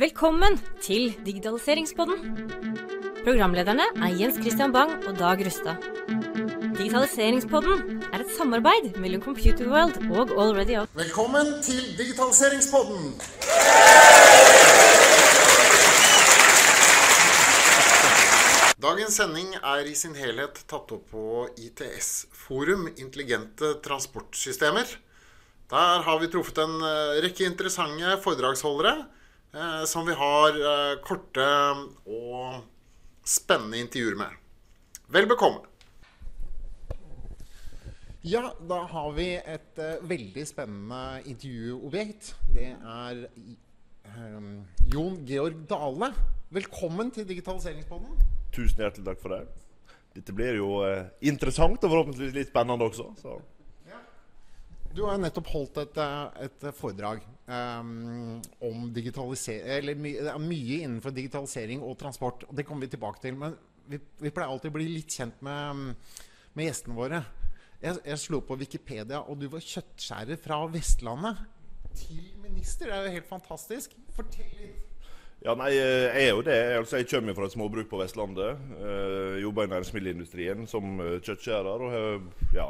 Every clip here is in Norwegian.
Velkommen til Digitaliseringspodden. Programlederne er Jens Christian Bang og Dag Rustad. Digitaliseringspodden er et samarbeid mellom Computerworld og Already Out. Velkommen til Digitaliseringspodden. Dagens sending er i sin helhet tatt opp på ITS-forum, Intelligente transportsystemer. Der har vi truffet en eh, rekke interessante foredragsholdere som vi har eh, korte og spennende intervjuer med. Vel bekomme. Ja, da har vi et eh, veldig spennende intervjuobjekt. Det er eh, Jon Georg Dale. Velkommen til Digitaliseringspodden. Tusen hjertelig takk for det. Dette blir jo eh, interessant og forhåpentligvis litt spennende også. Så. Du har nettopp holdt et, eh, et foredrag um, om digitalisering Eller my, mye innenfor digitalisering og transport. og Det kommer vi tilbake til. Men vi, vi pleier alltid å bli litt kjent med, med gjestene våre. Jeg, jeg slo på Wikipedia, og du var kjøttskjærer fra Vestlandet til minister. Det er jo helt fantastisk. Fortell litt. Ja, nei, eh, Jeg er jo det. Altså, jeg kommer fra et småbruk på Vestlandet. Eh, jobber i næringsmiddelindustrien som eh, kjøttskjærer. Og ja,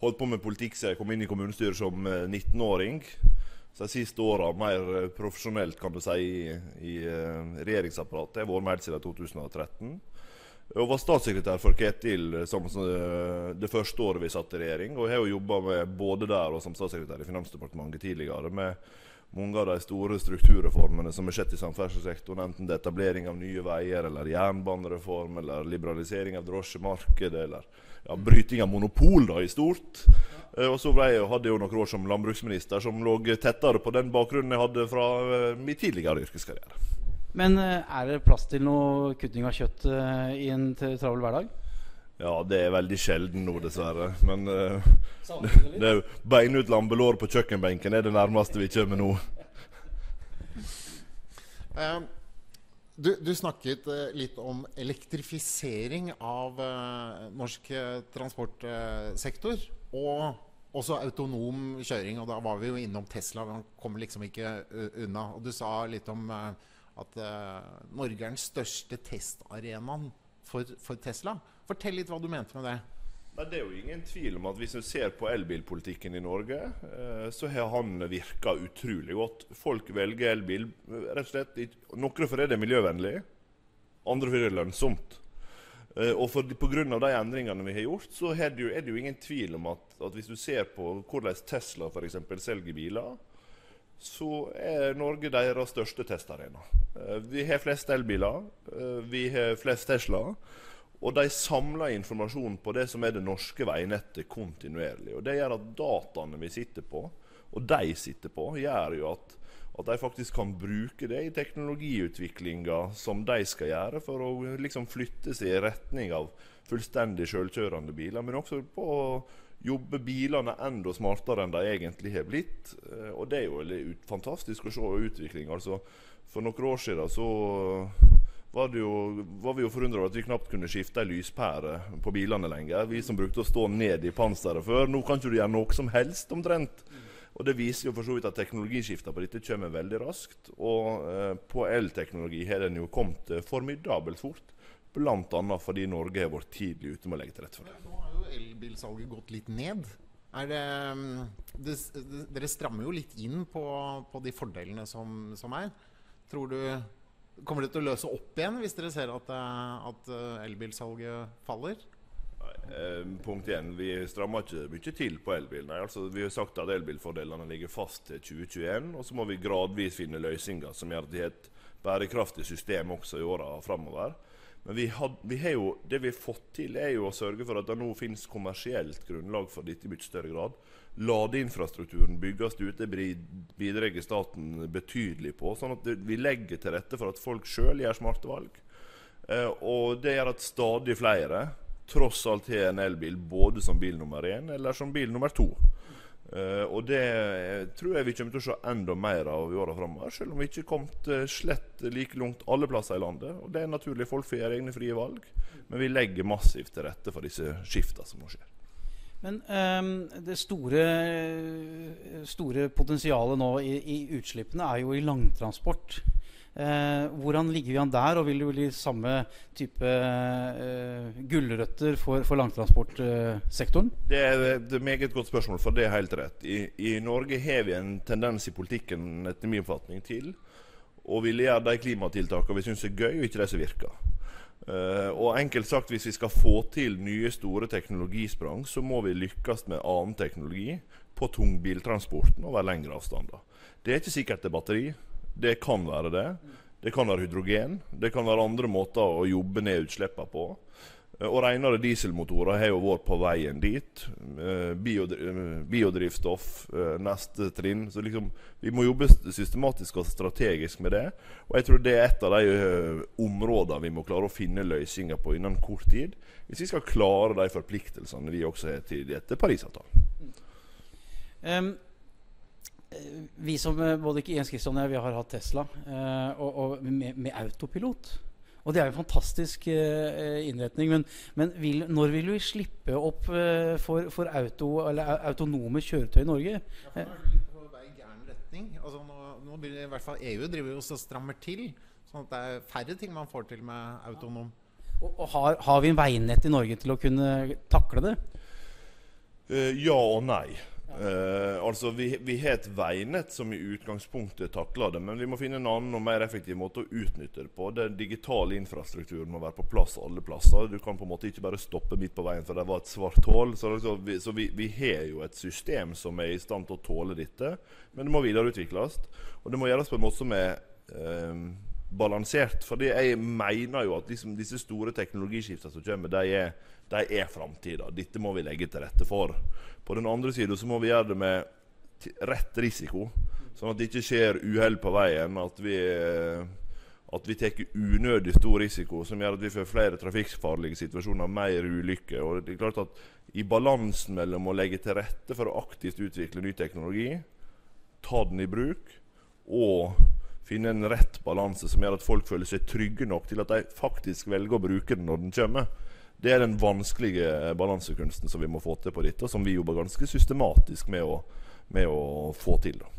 holdt på med politikk siden jeg kom inn i kommunestyret som eh, 19-åring. Så de siste åra mer eh, profesjonelt, kan du si, i, i eh, regjeringsapparatet. Jeg har vært med helt siden 2013. Og var statssekretær for Ketil som, eh, det første året vi satt i regjering. Og jeg har jo jobba både der og som statssekretær i Finansdepartementet tidligere med mange av de store strukturreformene som har skjedd i samferdselssektoren, enten det er etablering av nye veier, eller jernbanereform, eller liberalisering av drosjemarkedet, eller ja, bryting av monopol da, i stort. Eh, Og så ble jeg, hadde jeg jo noen år som landbruksminister som lå tettere på den bakgrunnen jeg hadde fra eh, min tidligere yrkeskarriere. Men eh, er det plass til noe kutting av kjøtt i en travel hverdag? Ja, det er veldig sjelden nå, dessverre. Men uh, det er jo beine ut lambelår på kjøkkenbenken er det nærmeste vi kommer nå. Du, du snakket eh, litt om elektrifisering av eh, norsk eh, transportsektor. Og også autonom kjøring. Og da var vi jo innom Tesla. Man kommer liksom ikke unna. Og du sa litt om at Norge er den største testarenaen for, for Tesla. Fortell litt hva du mente med det. Men det er jo ingen tvil om at hvis du ser på elbilpolitikken i Norge, eh, så har han virka utrolig godt. Folk velger elbil eh, rett og slett Noen fordi det er miljøvennlig, andre fordi det er lønnsomt. Eh, Og for, på grunn av de endringene vi har gjort, så er det jo, er det jo ingen tvil om at, at hvis du ser på hvordan Tesla f.eks. selger biler, så er Norge deres største testarena. Vi har flest elbiler, vi har flest Tesla. Og de samler informasjon på det som er det norske veinettet kontinuerlig. Og Det gjør at dataene vi sitter på, og de sitter på, gjør jo at, at de faktisk kan bruke det i teknologiutviklinga som de skal gjøre, for å liksom flytte seg i retning av fullstendig selvkjørende biler. Men også på å jobbe bilene enda smartere enn de egentlig har blitt. Eh, Og det er jo fantastisk å se utvikling. Altså, for noen år siden så var, jo, var vi jo forundra over at vi knapt kunne skifte ei lyspære på bilene lenger. Vi som brukte å stå ned i panseret før. Nå kan ikke du gjøre noe som helst, omtrent. Og Det viser jo for så vidt at teknologiskifta på dette kommer veldig raskt. Og eh, på elteknologi har den jo kommet eh, formidabelt fort. Bl.a. fordi Norge har vært tidlig ute med å legge til rette for det. Nå har jo elbilsalget gått litt ned. Det, mm, det, dere strammer jo litt inn på, på de fordelene som, som er. Tror du Kommer det til å løse opp igjen hvis dere ser at, eh, at eh, elbilsalget faller? Nei, punkt 1. Vi strammer ikke mye til på elbil. Nei, altså, vi har sagt at elbilfordelene ligger fast til 2021. Og så må vi gradvis finne løsninger som gjør at vi har et bærekraftig system også i åra framover. Men vi had, vi jo, det vi har fått til, er jo å sørge for at det nå finnes kommersielt grunnlag for dette i mye større grad. Ladeinfrastrukturen bygges ut. Det bri- bidrar staten betydelig på. Sånn at vi legger til rette for at folk sjøl gjør smarte valg. Eh, og det gjør at stadig flere tross alt har en elbil både som bil nummer én eller som bil nummer to. Eh, og det eh, tror jeg vi kommer til å se enda mer av i åra framover, selv om vi ikke er kommet eh, slett like langt alle plasser i landet. Og det er naturlig, folk får gjøre egne frie valg. Men vi legger massivt til rette for disse skifta som nå skjer. Men um, det store, store potensialet nå i, i utslippene er jo i langtransport. Eh, hvordan ligger vi an der, og vil det bli samme type eh, gulrøtter for, for langtransportsektoren? Det er et meget godt spørsmål, for det er helt rett. I, I, Norge har vi en tendens i politikken etter min oppfatning til å ville gjøre de klimatiltakene vi syns er gøy, og ikke de som virker. Uh, og enkelt sagt, Hvis vi skal få til nye, store teknologisprang, så må vi lykkes med annen teknologi på tungbiltransporten over lengre avstander. Det er ikke sikkert det er batteri. Det kan være det. Det kan være hydrogen. Det kan være andre måter å jobbe ned utslippene på. Eh, og renere dieselmotorer har jo vært på veien dit. Eh, eh, biodrivstoff, neste trinn. Så liksom, vi må jobbe systematisk og strategisk med det. Og jeg tror det er et av de områdene vi må klare å finne løsninger på innen kort tid. Hvis vi skal klare de forpliktelsene vi også har til etter Parisavtalen. Um, vi som både Jens Kristian og jeg, vi har hatt Tesla, og, og med, med autopilot. Og det er jo en fantastisk eh, innretning. Men, men vil, når vil vi slippe opp eh, for, for auto, autonome kjøretøy i Norge? Ja, på vei gæren retning. Altså, nå, nå blir det, i hvert fall EU driver jo og strammer til. Sånn at det er færre ting man får til med autonom. Og, og har, har, vi en veinett i Norge til å kunne takle det? Uh, ja og nei. Uh, altså Vi, vi har et veinett som i utgangspunktet takler det, men vi må finne en annen og mer effektiv måte å utnytte det på. Den digitale infrastrukturen må være på plass alle plasser. Du kan på en måte ikke bare stoppe midt på veien for det var et svart hull. Så, så, vi, så vi, vi, har jo et system som er i stand til å tåle dette, men det må videreutvikles. Og det må gjøres på en måte som er uh, balansert. Fordi jeg mener jo at liksom, disse store teknologiskiftene som kommer, de er, de er framtida. Dette må vi legge til rette for. På den andre sida må vi gjøre det med rett risiko, sånn at det ikke skjer uhell på veien. At vi, at vi tar unødig stor risiko som gjør at vi får flere trafikkfarlige situasjoner, mer ulykker. Og det er klart at I balansen mellom å legge til rette for å aktivt utvikle ny teknologi, ta den i bruk, og finne en rett balanse som gjør at folk føler seg trygge nok til at de faktisk velger å bruke den når den kommer, det er den vanskelige balansekunsten som vi må få til på dette, og som vi jobber ganske systematisk med å, med å få til. Da.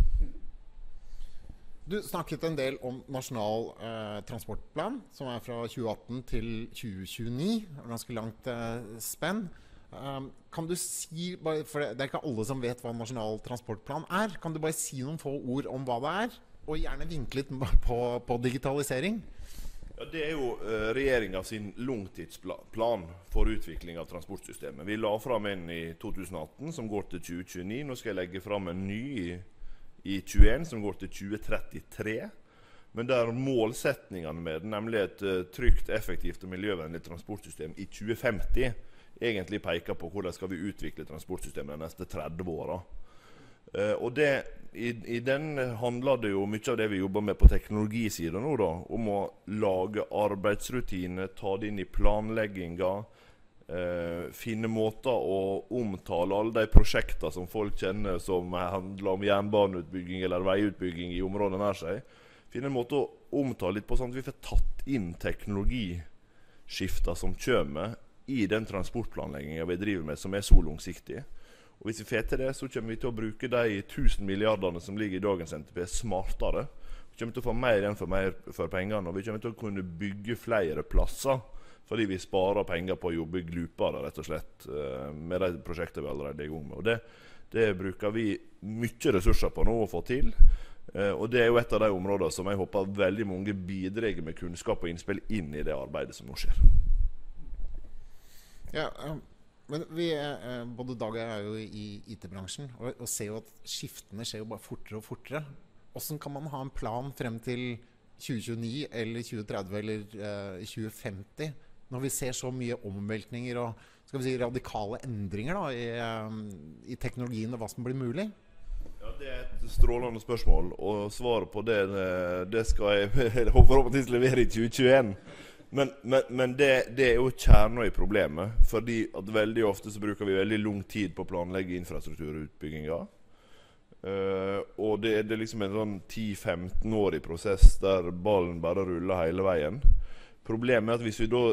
Du snakket en del om Nasjonal eh, transportplan, som er fra 2018 til 2029. Ganske langt eh, spenn. Um, kan du si, for Det er ikke alle som vet hva Nasjonal transportplan er. Kan du bare si noen få ord om hva det er? Og gjerne vinklet på, på digitalisering? Ja, Det er jo uh, regjeringa sin langtidsplan for utvikling av transportsystemet. Vi la fram en i 2018 som går til 2029. Nå skal jeg legge fram en ny i, i 21 som går til 2033. Men der målsetningene med den, nemlig et uh, trygt, effektivt og miljøvennlig transportsystem i 2050, egentlig peker på hvordan skal vi utvikle transportsystemet de neste 30 åra. Uh, og det i, i, den handler det jo mye av det vi jobber med på teknologisida nå, da, om å lage arbeidsrutiner, ta det inn i planlegginga. Uh, finne måter å omtale alle de prosjektene som folk kjenner som handler om jernbaneutbygging eller veiutbygging i området nær seg. Finne en måte å omtale litt på sånn at vi får tatt inn teknologiskifta som kommer i den transportplanlegginga vi driver med, som er så langsiktig. Og Hvis vi får til det, så kommer vi til å bruke de 1000 milliardene som ligger i dagens NTP, smartere. Vi kommer til å få mer igjen for, mer for pengene, og vi kommer til å kunne bygge flere plasser. Fordi vi sparer penger på å jobbe glupere, rett og slett, eh, med de prosjektene vi allerede er i gang med. Og det, det bruker vi mye ressurser på nå å få til. Uh, og Det er jo et av de områdene som jeg håper veldig mange bidrar med kunnskap og innspill inn i det arbeidet som nå skjer. Ja, um, men vi, eh, både Dag og jeg er jo i IT-bransjen og, og, ser jo at skiftene skjer jo bare fortere og fortere. Hvordan kan man ha en plan frem til 2029 eller 2030 eller eh, 2050 når vi ser så mye omveltninger og skal vi si, radikale endringer da, i, um, i teknologien og hva som blir mulig? Ja, Det er et strålende spørsmål, og svaret på det, det skal jeg forhåpentligvis levere i 2021. Men, men, men det, det, er jo kjerna i problemet. Fordi at veldig ofte så bruker vi veldig lang tid på å planlegge infrastrukturutbygginga. Uh, og det, det, er liksom en sånn 10-15-årig prosess der ballen bare ruller hele veien. Problemet er at hvis vi da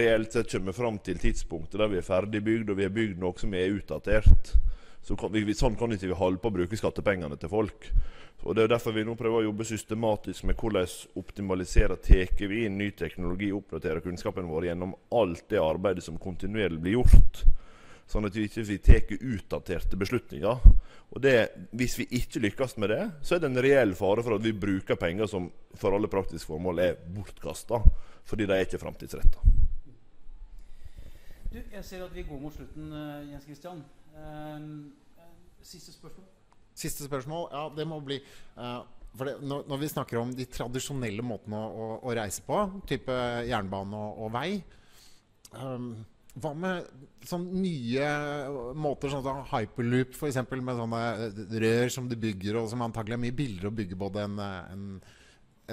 reelt sett kommer fram til tidspunktet der vi er ferdigbygd, og vi har bygd noe som er utdatert, Så kan vi, sånn kan ikke vi holde på å bruke skattepengene til folk. Og Det er derfor vi nå prøver å jobbe systematisk med hvordan optimalisere tar vi inn ny teknologi og oppdaterer kunnskapen vår gjennom alt det arbeidet som kontinuerlig blir gjort. Sånn at vi ikke tar utdaterte beslutninger. Og det, Hvis vi ikke lykkes med det, så er det en reell fare for at vi bruker penger som for alle praktiske formål er bortkasta. Fordi de er ikke framtidsretta. Jeg ser at vi går mot slutten, uh, Jens Christian. Uh, siste spørsmål? Siste spørsmål? Ja, det må bli uh, det, når, når, vi snakker om de tradisjonelle måtene å, å, å reise på, type jernbane og, og vei um, hva med sånn nye måter, sånn som hyperloop f.eks., med sånne rør som du bygger, og som antagelig er mye billigere å bygge både en, en,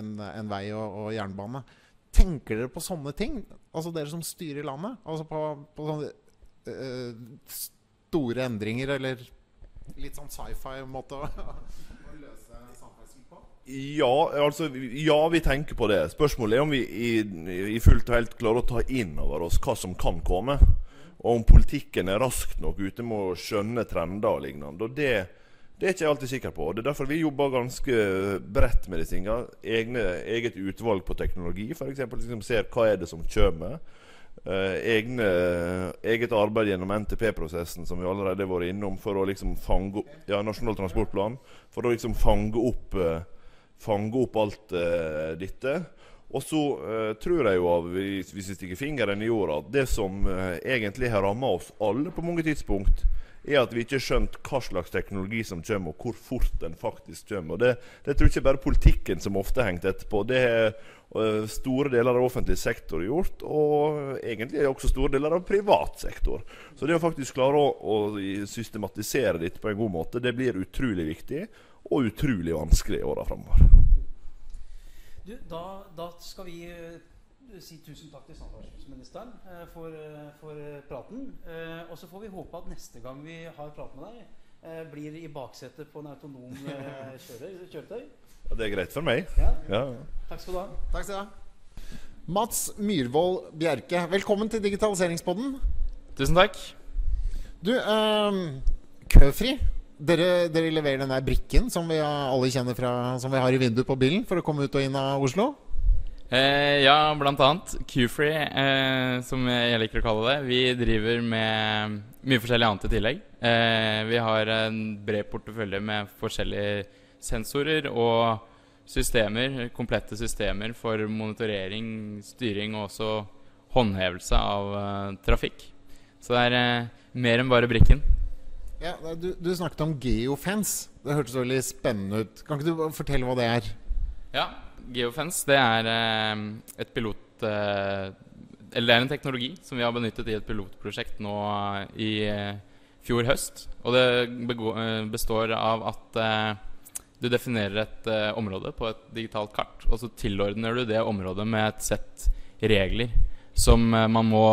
en, en vei og, og, jernbane. Tenker dere på sånne ting? Altså dere som styrer landet? Altså på, på sånne uh, store endringer, eller litt sånn sci-fi-måte å, løse samferdsel på? Ja, altså, ja, vi tenker på det. Spørsmålet er om vi i, i fullt og helt klarer å ta inn over oss hva som kan komme. Og om politikken er raskt nok ute med å skjønne trender og lignende. Og det, det er ikke jeg alltid sikker på. Det er derfor vi jobber ganske bredt med disse tingene. Egne, eget utvalg på teknologi, f.eks. Liksom ser hva er det som kommer. Uh, egne, eget arbeid gjennom NTP-prosessen, som vi allerede har vært innom, for å liksom fange opp ja, Nasjonal transportplan. For å liksom fange opp uh, fange opp alt uh, dette. Og så uh, tror jeg jo, hvis vi stikker fingeren i jorda, at det som uh, egentlig har ramma oss alle på mange tidspunkt, er at vi ikke har skjønt hva slags teknologi som kommer, og hvor fort den faktisk kommer. Og Det, det tror jeg ikke bare politikken som ofte har hengt etterpå. Det har uh, store deler av offentlig sektor gjort, og egentlig også store deler av privat sektor. Så det å faktisk klare å, å systematisere dette på en god måte, det blir utrolig viktig og utrolig vanskelig i åra framover. Da, da, skal vi uh, si tusen takk til samferdselsministeren uh, for, uh, for, praten. og så får vi håpe at neste gang vi har prat med deg, blir i baksetet på en autonom kjøretøy. Ja, det er greit for meg. Ja. Ja. Takk skal du ha. Takk skal du ha. Mats Myhrvold Bjerke, velkommen til Digitaliseringspodden. Tusen takk. Du, køfri dere, dere, leverer den der brikken som vi alle kjenner fra Som vi har i vinduet på bilen for å komme ut og inn av Oslo? Eh, ja, blant annet. Q-free, eh, som jeg liker å kalle det. Vi driver med mye forskjellig annet i tillegg. Eh, vi har en bred portefølje med forskjellige sensorer og systemer, komplette systemer for monitorering, styring og også håndhevelse av uh, trafikk. Så det er uh, mer enn bare brikken. Ja, du, du, snakket om geofence. Det hørtes veldig spennende ut. Kan ikke du fortelle hva det er? Ja, geofence det er eh, et pilot... Eh, eller det er en teknologi som vi har benyttet i et pilotprosjekt nå i eh, fjor høst. Og det består av at du definerer et område på et digitalt kart, og så tilordner du det området med et sett regler som man må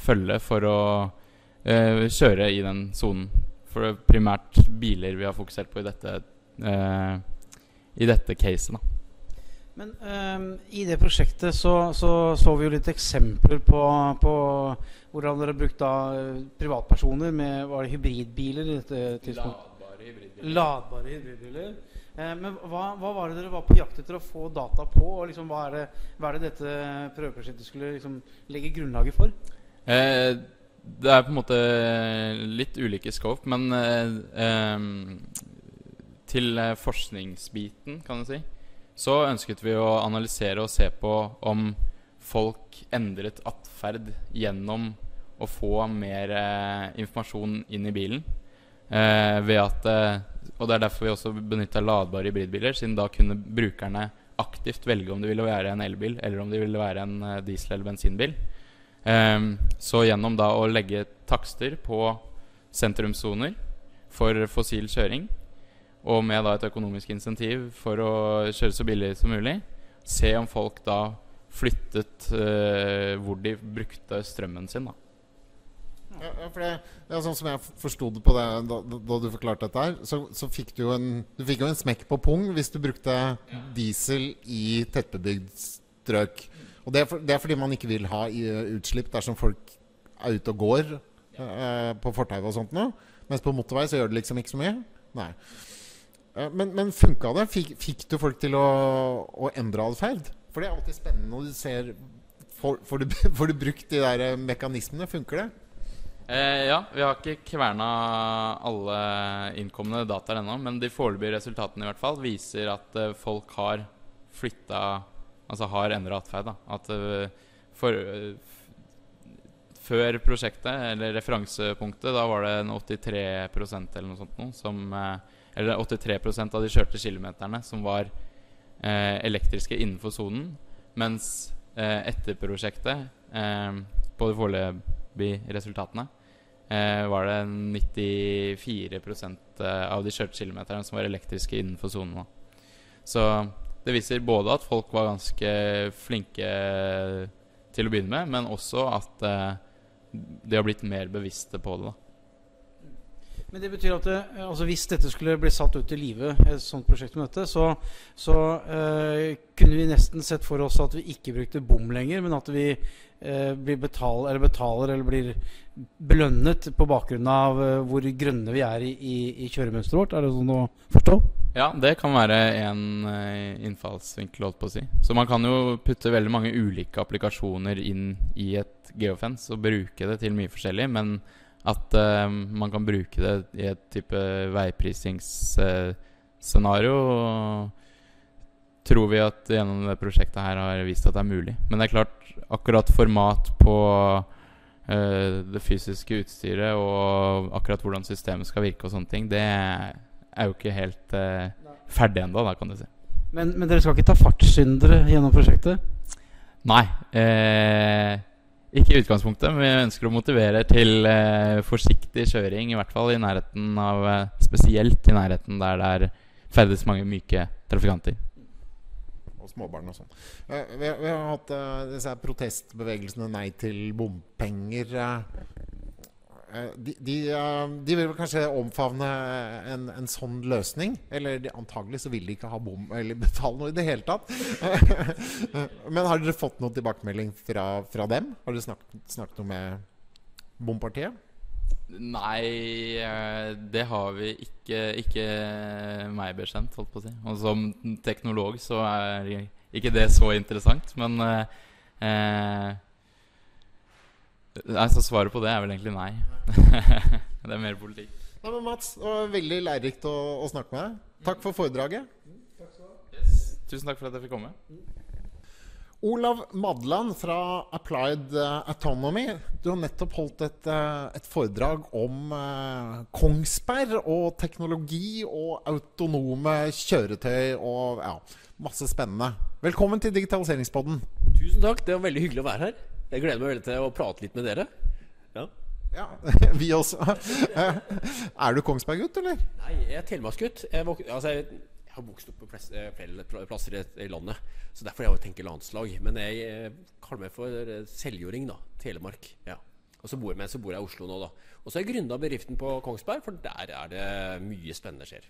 følge for å kjøre i den sonen. For det er primært biler vi har fokusert på i dette, i dette caset. da. Men um, i det prosjektet så, så, så vi jo litt eksempler på, på hvordan dere har brukt da privatpersoner med var det hybridbiler i dette tidspunktet? Ladbare hybridbiler. Ladbare hybridbiler. Eh, men hva, hva, var det dere var på jakt etter å få data på? Og liksom, hva, er det, hva, er det, dette prøveprosjektet skulle liksom, legge grunnlaget for? Eh, det er på en måte litt ulike scope, men eh, eh, til eh, forskningsbiten, kan du si, så ønsket vi å analysere og se på om folk endret atferd gjennom å få mer eh, informasjon inn i bilen. Eh, ved at, eh, og Det er derfor vi også benytta ladbare hybridbiler, siden da kunne brukerne aktivt velge om det ville være en elbil eller om det ville være en diesel- eller bensinbil. Um, så gjennom da å legge takster på sentrumssoner for fossil kjøring, og med da et økonomisk insentiv for å kjøre så billig som mulig, se om folk da flyttet uh, hvor de brukte strømmen sin. da ja, for det, det, er sånn som jeg forsto det på det da, da, du forklarte dette her, så, så fikk du, en, du fikk jo en smekk på pung hvis du brukte diesel i tettbebygd strøk. Og det er, for, det er, fordi man ikke vil ha utslipp dersom folk er ute og går uh, på fortauet og sånt noe. Mens på motorvei så gjør det liksom ikke så mye. Nei. Men, men funka det? Fikk, fikk du folk til å, å endre atferd? For det er alltid spennende når du ser Får, får, du, får du brukt de der eh, mekanismene? Funker det? Eh, ja, vi har ikke kverna alle innkomne dataer ennå, men de foreløpige resultatene i hvert fall viser at eh, folk har flytta Altså har endra atferd. At eh, for, Før prosjektet, eller referansepunktet, da var det en 83% eller noe sånt noe, som Eller 83% av de kjørte kilometerne som var eh, elektriske innenfor sonen. Mens eh, etter prosjektet, eh, på de foreløpige resultatene, eh, var det 94 eh, av de kjørte kilometerne som var elektriske innenfor sonen. Så det viser både at folk var ganske flinke til å begynne med, men også at eh, de har blitt mer bevisste på det. da. Men det betyr at det, altså hvis dette skulle bli satt ut i live, et sånt prosjekt som dette, så, så eh, kunne vi nesten sett for oss at vi ikke brukte bom lenger, men at vi eh, betal, eller betaler eller blir belønnet på bakgrunn av eh, hvor grønne vi er i, i, i kjøremønsteret vårt. Er det sånn å forstå? Ja, det kan være en eh, innfallsvinkel, holdt på å si. Så man kan jo putte veldig mange ulike applikasjoner inn i et geofence og bruke det til mye forskjellig, men at uh, man kan bruke det i et type veiprissingsscenario, tror vi at gjennom det prosjektet her har vist at det er mulig. Men det er klart, akkurat format på uh, det fysiske utstyret og akkurat hvordan systemet skal virke og sånne ting, det er jo ikke helt uh, ferdig ennå, da, kan du si. Men, men dere skal ikke ta fartssyndere gjennom prosjektet? Nei. Eh, ikke i utgangspunktet, men vi ønsker å motivere til eh, forsiktig kjøring. I hvert fall i nærheten av eh, Spesielt i nærheten der det er ferdes mange myke trafikanter. Og småbarn og sånn. Eh, vi, vi har hatt eh, disse protestbevegelsene Nei til bompenger. Eh. De, de, eh, de vil vel kanskje omfavne en, en sånn løsning? Eller de, antagelig så vil de ikke ha bom eller betale noe i det hele tatt. Men har dere fått noen tilbakemelding fra, fra dem? Har dere snakket, snakket noe med bompartiet? Nei, eh, det har vi ikke, ikke meg bekjent, holdt på å si. Og som teknolog så er ikke det så interessant, men eh, Nei, så svaret på det er vel egentlig nei. det er mer politikk. Nei, men Mats, det var veldig lærerikt å, å snakke med deg. Takk for foredraget. Tusen takk for at jeg fikk komme. Olav Madland fra Applied eh, Autonomy. Du har nettopp holdt et, eh, et foredrag om eh, Kongsberg og teknologi og autonome kjøretøy og ja, masse spennende. Velkommen til Digitaliseringspodden. Tusen takk, det var veldig hyggelig å være her. Jeg gleder meg veldig til å prate litt med dere. Ja. Ja, vi også. Er du Kongsberg-gutt, eller? Nei, jeg er telemarksgutt. Jeg, altså, jeg, jeg har vokst opp på eh, flere plasser i, landet, så derfor jeg tenker landslag. Men jeg eh, kaller meg for eh, da. Telemark. Ja. Og så bor jeg, så bor jeg i Oslo nå, da. Og så har jeg gründa bedriften på Kongsberg, for der er det mye spennende skjer.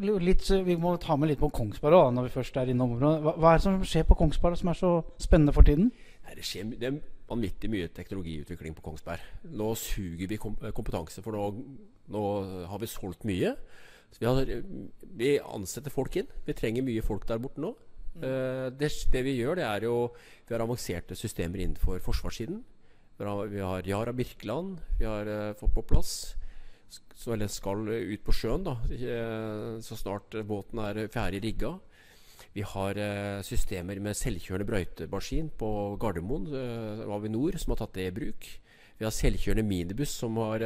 Litt, vi må ta med litt på Kongsberg også, når vi først er innom området. Hva, hva er det som skjer på Kongsberg som er så spennende for tiden? Nei, det, skjer, det er vanvittig mye teknologiutvikling på Kongsberg. Nå suger vi kom kompetanse, for nå, nå har vi solgt mye. Vi, har, vi ansetter folk inn. Vi trenger mye folk der borte nå. Eh, det, det vi gjør, det er jo Vi har avanserte systemer innenfor forsvarssiden. Vi har, vi har Yara Birkeland vi har eh, fått på plass. Så, eller skal ut på sjøen da eh, så snart båten er ferdig rigga. Vi har eh, systemer med selvkjørende brøytemaskin på Gardermoen, eh, Avinor, som har tatt det i bruk. Vi har selvkjørende minibuss som har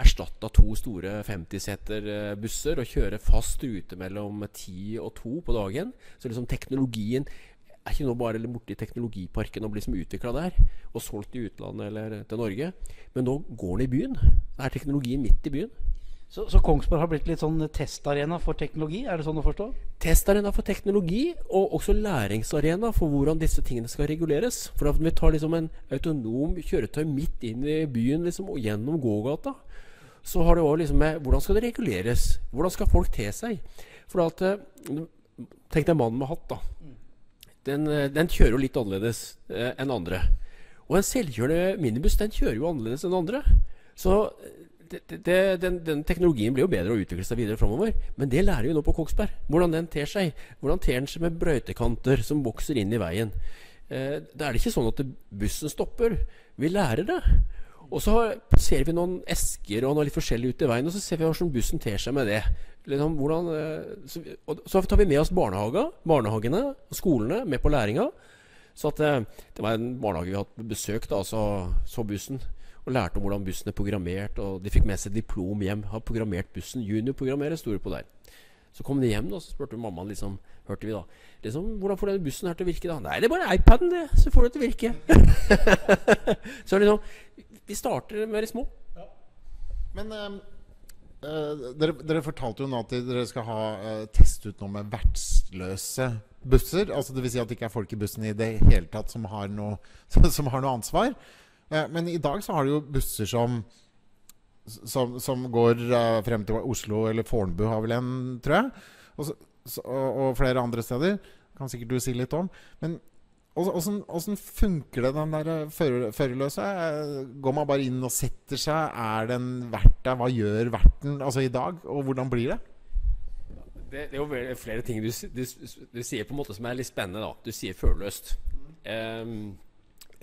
erstatta to store 50-seter eh, busser og kjører fast ute mellom 10 og 2 på dagen. Så liksom teknologien er ikke nå bare i teknologiparken og blir som utvikla der og solgt i utlandet eller til Norge, men nå går den i byen. Det er teknologien midt i byen. Så, så Kongsberg har blitt litt sånn testarena for teknologi? Er det sånn å forstå? testarena for teknologi, og også læringsarena for hvordan disse tingene skal reguleres. For at vi tar liksom en autonom kjøretøy midt inn i byen liksom, og gjennom gågata, så har det òg liksom med hvordan skal det reguleres? Hvordan skal folk te seg? For at eh, Tenk deg mannen med hatt, da. Den, eh, den kjører jo litt annerledes eh, enn andre. Og en selvkjørende minibuss den kjører jo annerledes enn andre. Så det, det, den, den, teknologien blir jo bedre å utvikle seg videre framover. Men det lærer vi nå på Kongsberg. Hvordan den ter seg. Hvordan ter den seg med brøytekanter som vokser inn i veien. Eh, da er det ikke sånn at bussen stopper. Vi lærer det. Og så ser vi noen esker og noe litt forskjellig ute i veien, og så ser vi hvordan bussen ter seg med det. Liksom, hvordan, så, så, så, tar vi med oss barnehagene og skolene med på læringa. Så at, eh, Det var en barnehage vi hadde besøk, da, så, så bussen og lærte om hvordan bussen er programmert. Og de fikk med seg diplom hjem. Har programmert bussen. Juniorprogrammerer sto det på der. Så kom de hjem, da, så spurte mammaen liksom, hørte vi da liksom, Hvordan får denne bussen her til å virke? da? Nei, det er bare iPaden, det. Så får det til å virke. så liksom Vi starter med de små. Ja. Men uh, dere, dere, fortalte jo nå at dere skal ha uh, teste ut noe med vertsløse busser. Altså Dvs. Si at det ikke er folk i bussen i det hele tatt som har noe, som har noe ansvar. Uh, men i dag så har du jo busser som som, som går frem til Oslo eller Fornebu har vel en, tror jeg. Og, så, og, og, flere andre steder. Kan sikkert du si litt om. Men åssen funker det, den der eh, førerløse? Går man bare inn og setter seg? Er den verdt det? Hva gjør verten altså i dag? Og hvordan blir det? Det, det er jo flere ting du, du, du, sier på en måte som er litt spennende. da Du sier førerløst. Um,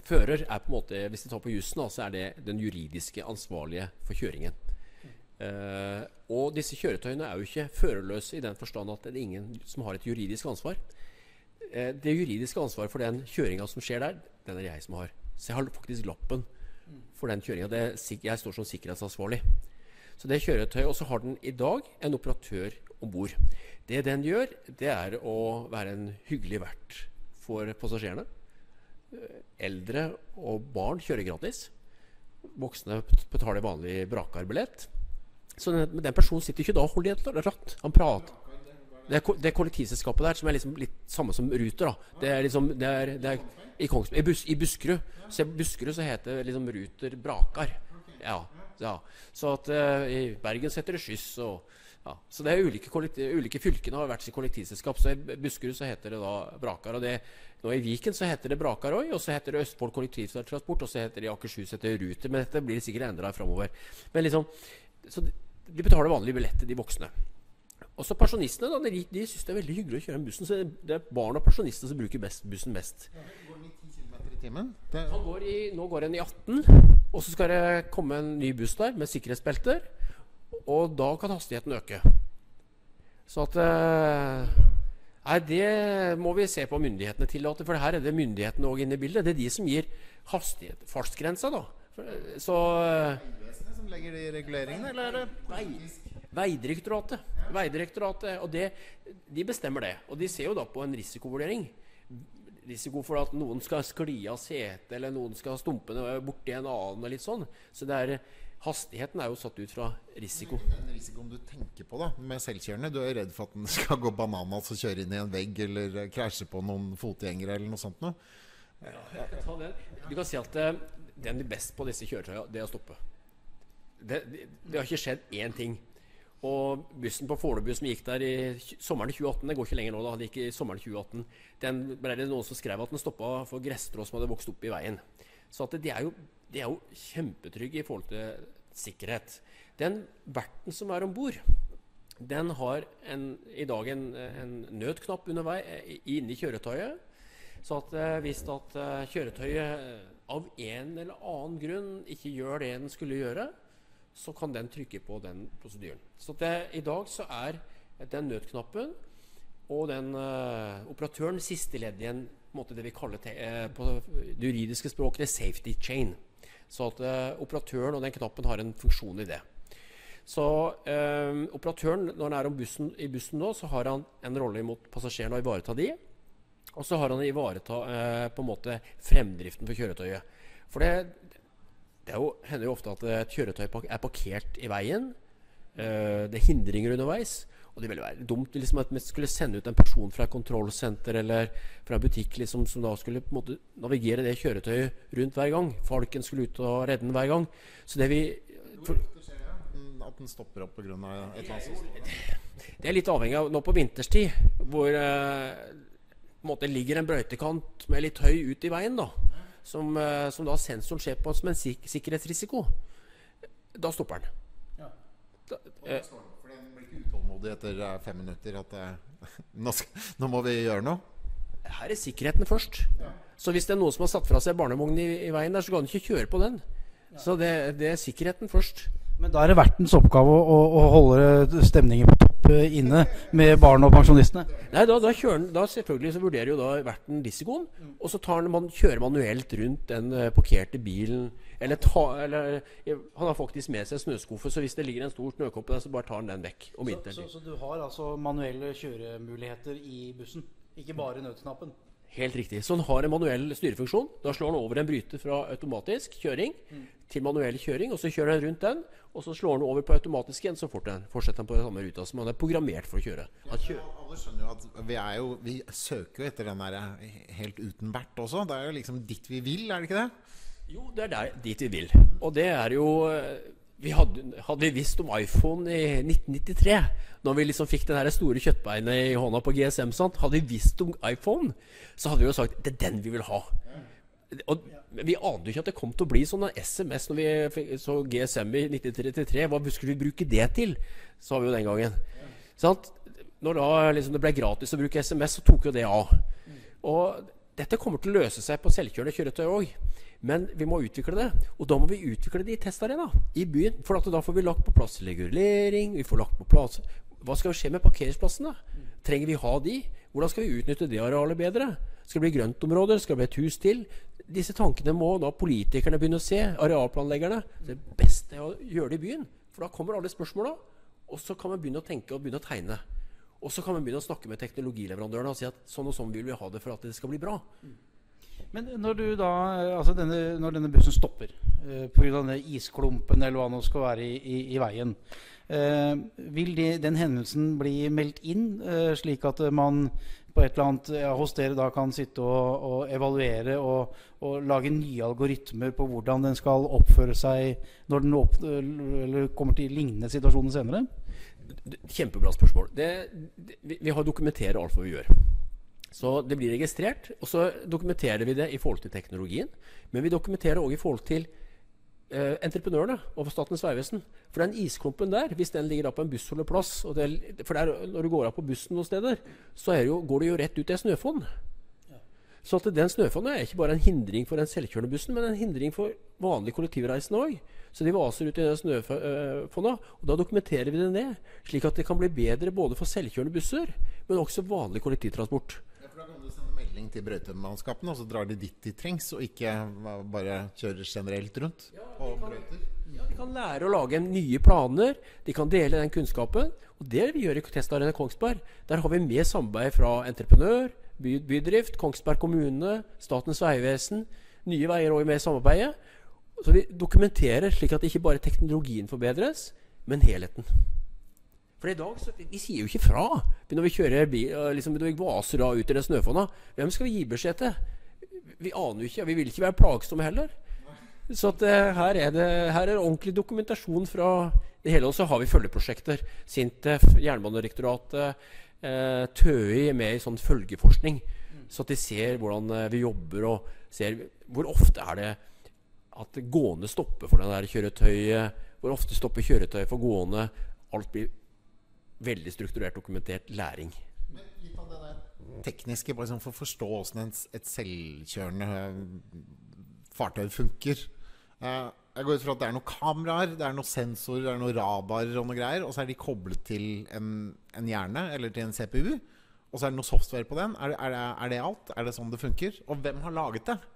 Fører er på en måte, hvis vi tar på jussen, så er det den juridiske ansvarlige for kjøringen. Uh, og disse kjøretøyene er jo ikke førerløse i den forstand at det er ingen som har et juridisk ansvar. Uh, det juridiske ansvaret for den kjøringa som skjer der, den er jeg som har. Så jeg har faktisk lappen for den kjøringa. Jeg står som sikkerhetsansvarlig. Så det kjøretøyet, Og så har den i dag en operatør om bord. Det den gjør, det er å være en hyggelig vert for passasjerene eldre og barn kjører gratis. Voksne betaler vanlig Brakar-billett. Så den, den, personen sitter ikke da og holder i et ratt. Han prater. Det det kollektivselskapet der som er liksom litt samme som Ruter. da. Det er liksom, det er, det er, I, Kongsberg i, Bus, I, Buskerud så, Buskerud så heter liksom Ruter Brakar. Ja, ja. Så at uh, i Bergen så heter det Skyss. og ja, så det er ulike, ulike fylkene har hvert sitt kollektivselskap. Så I Buskerud så heter det da Brakar. og det, nå I Viken så heter det Brakaroi, og så heter det Østfold kollektivtransport, og så heter det i Akershus heter det Ruter. Men dette blir sikkert endra framover. Men liksom, så de, betaler vanlig billett til de voksne. Og så Pensjonistene da, de, de syns det er veldig hyggelig å kjøre den bussen. Så det er barn og pensjonister som bruker best, bussen mest. Går i, nå går den i 18, og så skal det komme en ny buss der med sikkerhetsbelter. Og da kan hastigheten øke. Så at eh, Nei, det må vi se på myndighetene tillater. For her er det myndighetene òg inne i bildet. Det er de som gir hastighet, fartsgrensa, da. Så Vegvesenet som legger de reguleringene, eller er det politisk? Veidirektoratet. Veidirektoratet, og det, De bestemmer det. Og de ser jo da på en risikovurdering. Risiko for at noen skal skli av setet, eller noen skal stumpe borti en annen. og litt sånn. Så det er Hastigheten er jo satt ut fra risiko. Den risikoen du tenker på da, med selvkjørende, du er redd for at den skal gå bananas og kjøre inn i en vegg eller krasje på noen fotgjengere eller noe sånt noe? Ja, du kan si at uh, den er best på disse kjøretøyene, det er å stoppe. Det, det, det, har ikke skjedd én ting. Og bussen på Fornebu som gikk der i sommeren 2018, det går ikke lenger nå, da, det gikk i sommeren 2018, den ble det noen som skrev at den stoppa for gresstrå som hadde vokst opp i veien. Så at det, er jo de er jo kjempetrygge i forhold til sikkerhet. Den verten som er om bord, den har en, i dag en, en nødknapp undervei eh, inni kjøretøyet. Så at eh, hvis at eh, kjøretøyet av en eller annen grunn ikke gjør det den skulle gjøre, så kan den trykke på den prosedyren. Så det, i dag så er den nødknappen og den uh, operatøren siste ledd i en måte det vi kaller te, uh, på det juridiske språket det safety chain. Så at uh, operatøren og den knappen har en funksjon i det. Så operatøren, når han er bussen, i bussen nå, så har han en rolle mot passasjerene å ivareta de. Og så har han ivareta på en måte fremdriften for kjøretøyet. For det, det jo, hender jo ofte at et kjøretøy er parkert i veien. det er hindringer underveis. Og det ville være dumt liksom, at vi skulle sende ut en person fra et kontrollsenter eller fra en butikk liksom, som da skulle på en måte navigere det kjøretøyet rundt hver gang. Falken skulle ut og redde den hver gang. Så det vi for, At den stopper opp pga. et eller annet? Det er litt avhengig av nå på vinterstid, hvor eh, på en måte ligger en brøytekant med litt høy ut i veien, da, som, eh, som da sensoren ser på som en sik sikkerhetsrisiko da stopper den. For den blir ikke utålmodig etter eh, fem minutter at eh, nå, skal, nå må vi gjøre noe. Her er sikkerheten først. Så hvis det er noen som har satt fra seg barnevogn i, i veien der, så kan du ikke kjøre på den. Så det, det er sikkerheten først. Men da er det vertens oppgave å, å, å holde stemningen på inne med barn og pensjonistene. Nei, da, da, kjører da selvfølgelig så vurderer jo da verten risikoen, og så tar man, kjører manuelt rundt den eh, parkerte bilen. Eller, ta, eller eh, Han har faktisk med seg snøskuffe, så hvis det ligger en stor snøkoppe der, så bare tar han den vekk om Så, vinteren. så, så du har altså manuelle kjøremuligheter i bussen, ikke bare nødknappen? Helt riktig. Så han har en manuell styrefunksjon. Da slår han over en bryter fra automatisk kjøring til manuell kjøring, og så kjører han rundt den, og så slår den over på automatisk igjen, så fortsetter den på den samme ruta som han er programmert for å kjøre. Han kjører. Alle skjønner jo at vi, er jo, vi søker jo etter den der eh, helt uten vert også. Det er jo liksom dit vi vil, er det ikke det? Jo, det er der, dit vi vil. Og det er jo eh, vi hadde, hadde vi visst om iPhone i 1993, når vi liksom fikk den store kjøttbeinet i hånda på GSM, sant? hadde vi visst om iPhone, så hadde vi jo sagt det er den vi vil ha. Og Vi ante jo ikke at det kom til å bli sånn SMS når vi så GSM i 1933. Hva skulle vi bruke det til? Sa vi jo den gangen. Sant? Når da liksom det ble gratis å bruke SMS, så tok jo det av. Og dette kommer til å løse seg på selvkjørende kjøretøy òg. Men vi må utvikle det. Og da må vi utvikle det i testarena i byen. For da får vi lagt på plass regulering. Vi får lagt på plass Hva skal skje med parkeringsplassene? Trenger vi ha de? Hvordan skal vi utnytte det arealet bedre? Skal det bli grøntområder? Skal det bli et hus til? Disse tankene må da politikerne begynne å se. Arealplanleggerne. Det beste er å gjøre det i byen. For da kommer alle spørsmåla. Og så kan man begynne å tenke og begynne å tegne. Og så kan man begynne å snakke med teknologileverandørene og si at sånn og sånn vil vi ha det for at det skal bli bra. Men når, da, altså denne, når denne bussen stopper uh, pga. denne isklumpen eller hva nå skal være i, i, i veien, uh, vil de, den hendelsen bli meldt inn, uh, slik at man på et eller annet ja, hos dere da kan sitte og, og evaluere og, og lage nye algoritmer på hvordan den skal oppføre seg når den opp, kommer til lignende situasjoner senere? Kjempebra spørsmål. Det, det, vi, har dokumenterer alt vi gjør. Så det blir registrert, og så dokumenterer vi det i forhold til teknologien. Men vi dokumenterer òg i forhold til eh, entreprenørene og Statens vegvesen. For den isklumpen der, hvis den ligger da på en bussholdeplass For der, når du går av på bussen noen steder, så jo, går det jo rett ut i snøfonn. Ja. Så at den snøfonnen er ikke bare en hindring for den selvkjørende bussen, men en hindring for vanlige kollektivreisende òg. Så de vaser ut i den snøfonna, Og da dokumenterer vi det ned, slik at det kan bli bedre både for selvkjørende busser, men også vanlig kollektivtransport. Ja, for Da kan du sende melding til brøytemannskapene, og så drar de dit de trengs, og ikke bare kjører generelt rundt på brøyter. Ja, de kan lære å lage nye planer, de kan dele den kunnskapen. Og det vi gjør i Testarena Kongsberg, der har vi med samarbeid fra entreprenør, by, bydrift, Kongsberg kommune, Statens vegvesen, Nye Veier òg med i samarbeidet. Så vi dokumenterer slik at ikke bare teknologien forbedres, men helheten. For i dag så, vi, sier jo ikke fra når vi kjører bil, liksom, når vi vaser da ut i det snøfonna. Hvem skal vi gi beskjed til? Vi aner jo ikke. Vi vil ikke være plagsomme heller. Så at, eh, her, er det, her er ordentlig dokumentasjon fra det hele. Og så har vi følgeprosjekter. Sintef, Jernbanedirektoratet, eh, TØI er med i sånn følgeforskning. Så at de ser hvordan eh, vi jobber, og ser hvor ofte er det at gående stopper for det der kjøretøyet. Hvor ofte stopper kjøretøyet for gående. Alt blir veldig strukturert dokumentert læring. Men litt av det der tekniske, bare sånn for å forstå hvordan et selvkjørende eh, fartøy funker. Eh, jeg går ut fra at det er noen kameraer, det er noen sensorer, det er noen radarer og noe greier. Og så er de koblet til en, en hjerne eller til en CPU. Og så er det noe software på den. Er det, er, det, er det alt? Er det sånn det funker? Og hvem har laget det?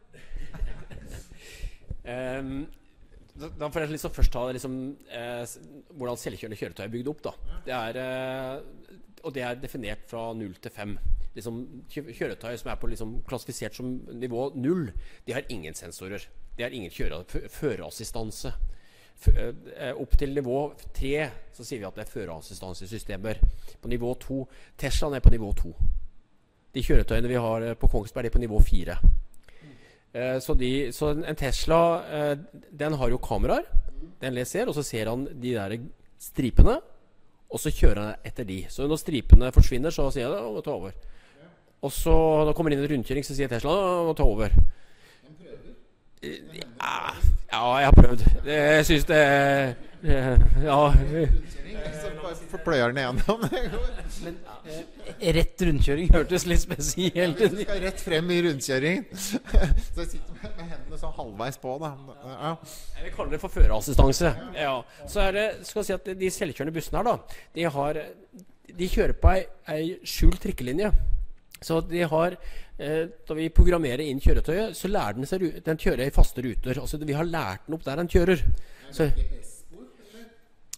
Ehm, da, får jeg liksom først ta liksom, eh, hvordan selvkjørende kjøretøy er bygd opp. Da. Det er, eh, og det er definert fra null til fem. Liksom, kjøretøy som er på liksom, klassifisert som nivå null, de har ingen sensorer. De har ingen førerassistanse. Eh, opp til nivå tre så sier vi at det er førerassistansesystemer. På nivå to Teslaen er på nivå to. De kjøretøyene vi har eh, på Kongsberg, de er på nivå fire. Eh, så, de, så en- Tesla eh, den har jo kameraer. Den leser, og så ser han de der stripene. Og så kjører han etter de. Så når stripene forsvinner, så sier han å ta over. Og så når det kommer inn en rundkjøring, så sier Tesla å ta over. Eh, Ja, ja, jeg har prøvd. Jeg syns det ja, Så bare pløyer den igjennom. Men eh, rett rundkjøring hørtes litt spesielt ut. Du skal rett frem i rundkjøringen. Så jeg sitter med, med hendene sånn halvveis på. Da. Ja. Jeg vil kalle det for førerassistanse. Ja. Så er det, skal jeg si at De selvkjørende bussene her, da, de, har, de kjører på ei, ei skjult trikkelinje. Så de har, eh, Da vi programmerer inn kjøretøyet, så lærer den seg Den kjører i faste ruter. Altså Vi har lært den opp der den kjører. Så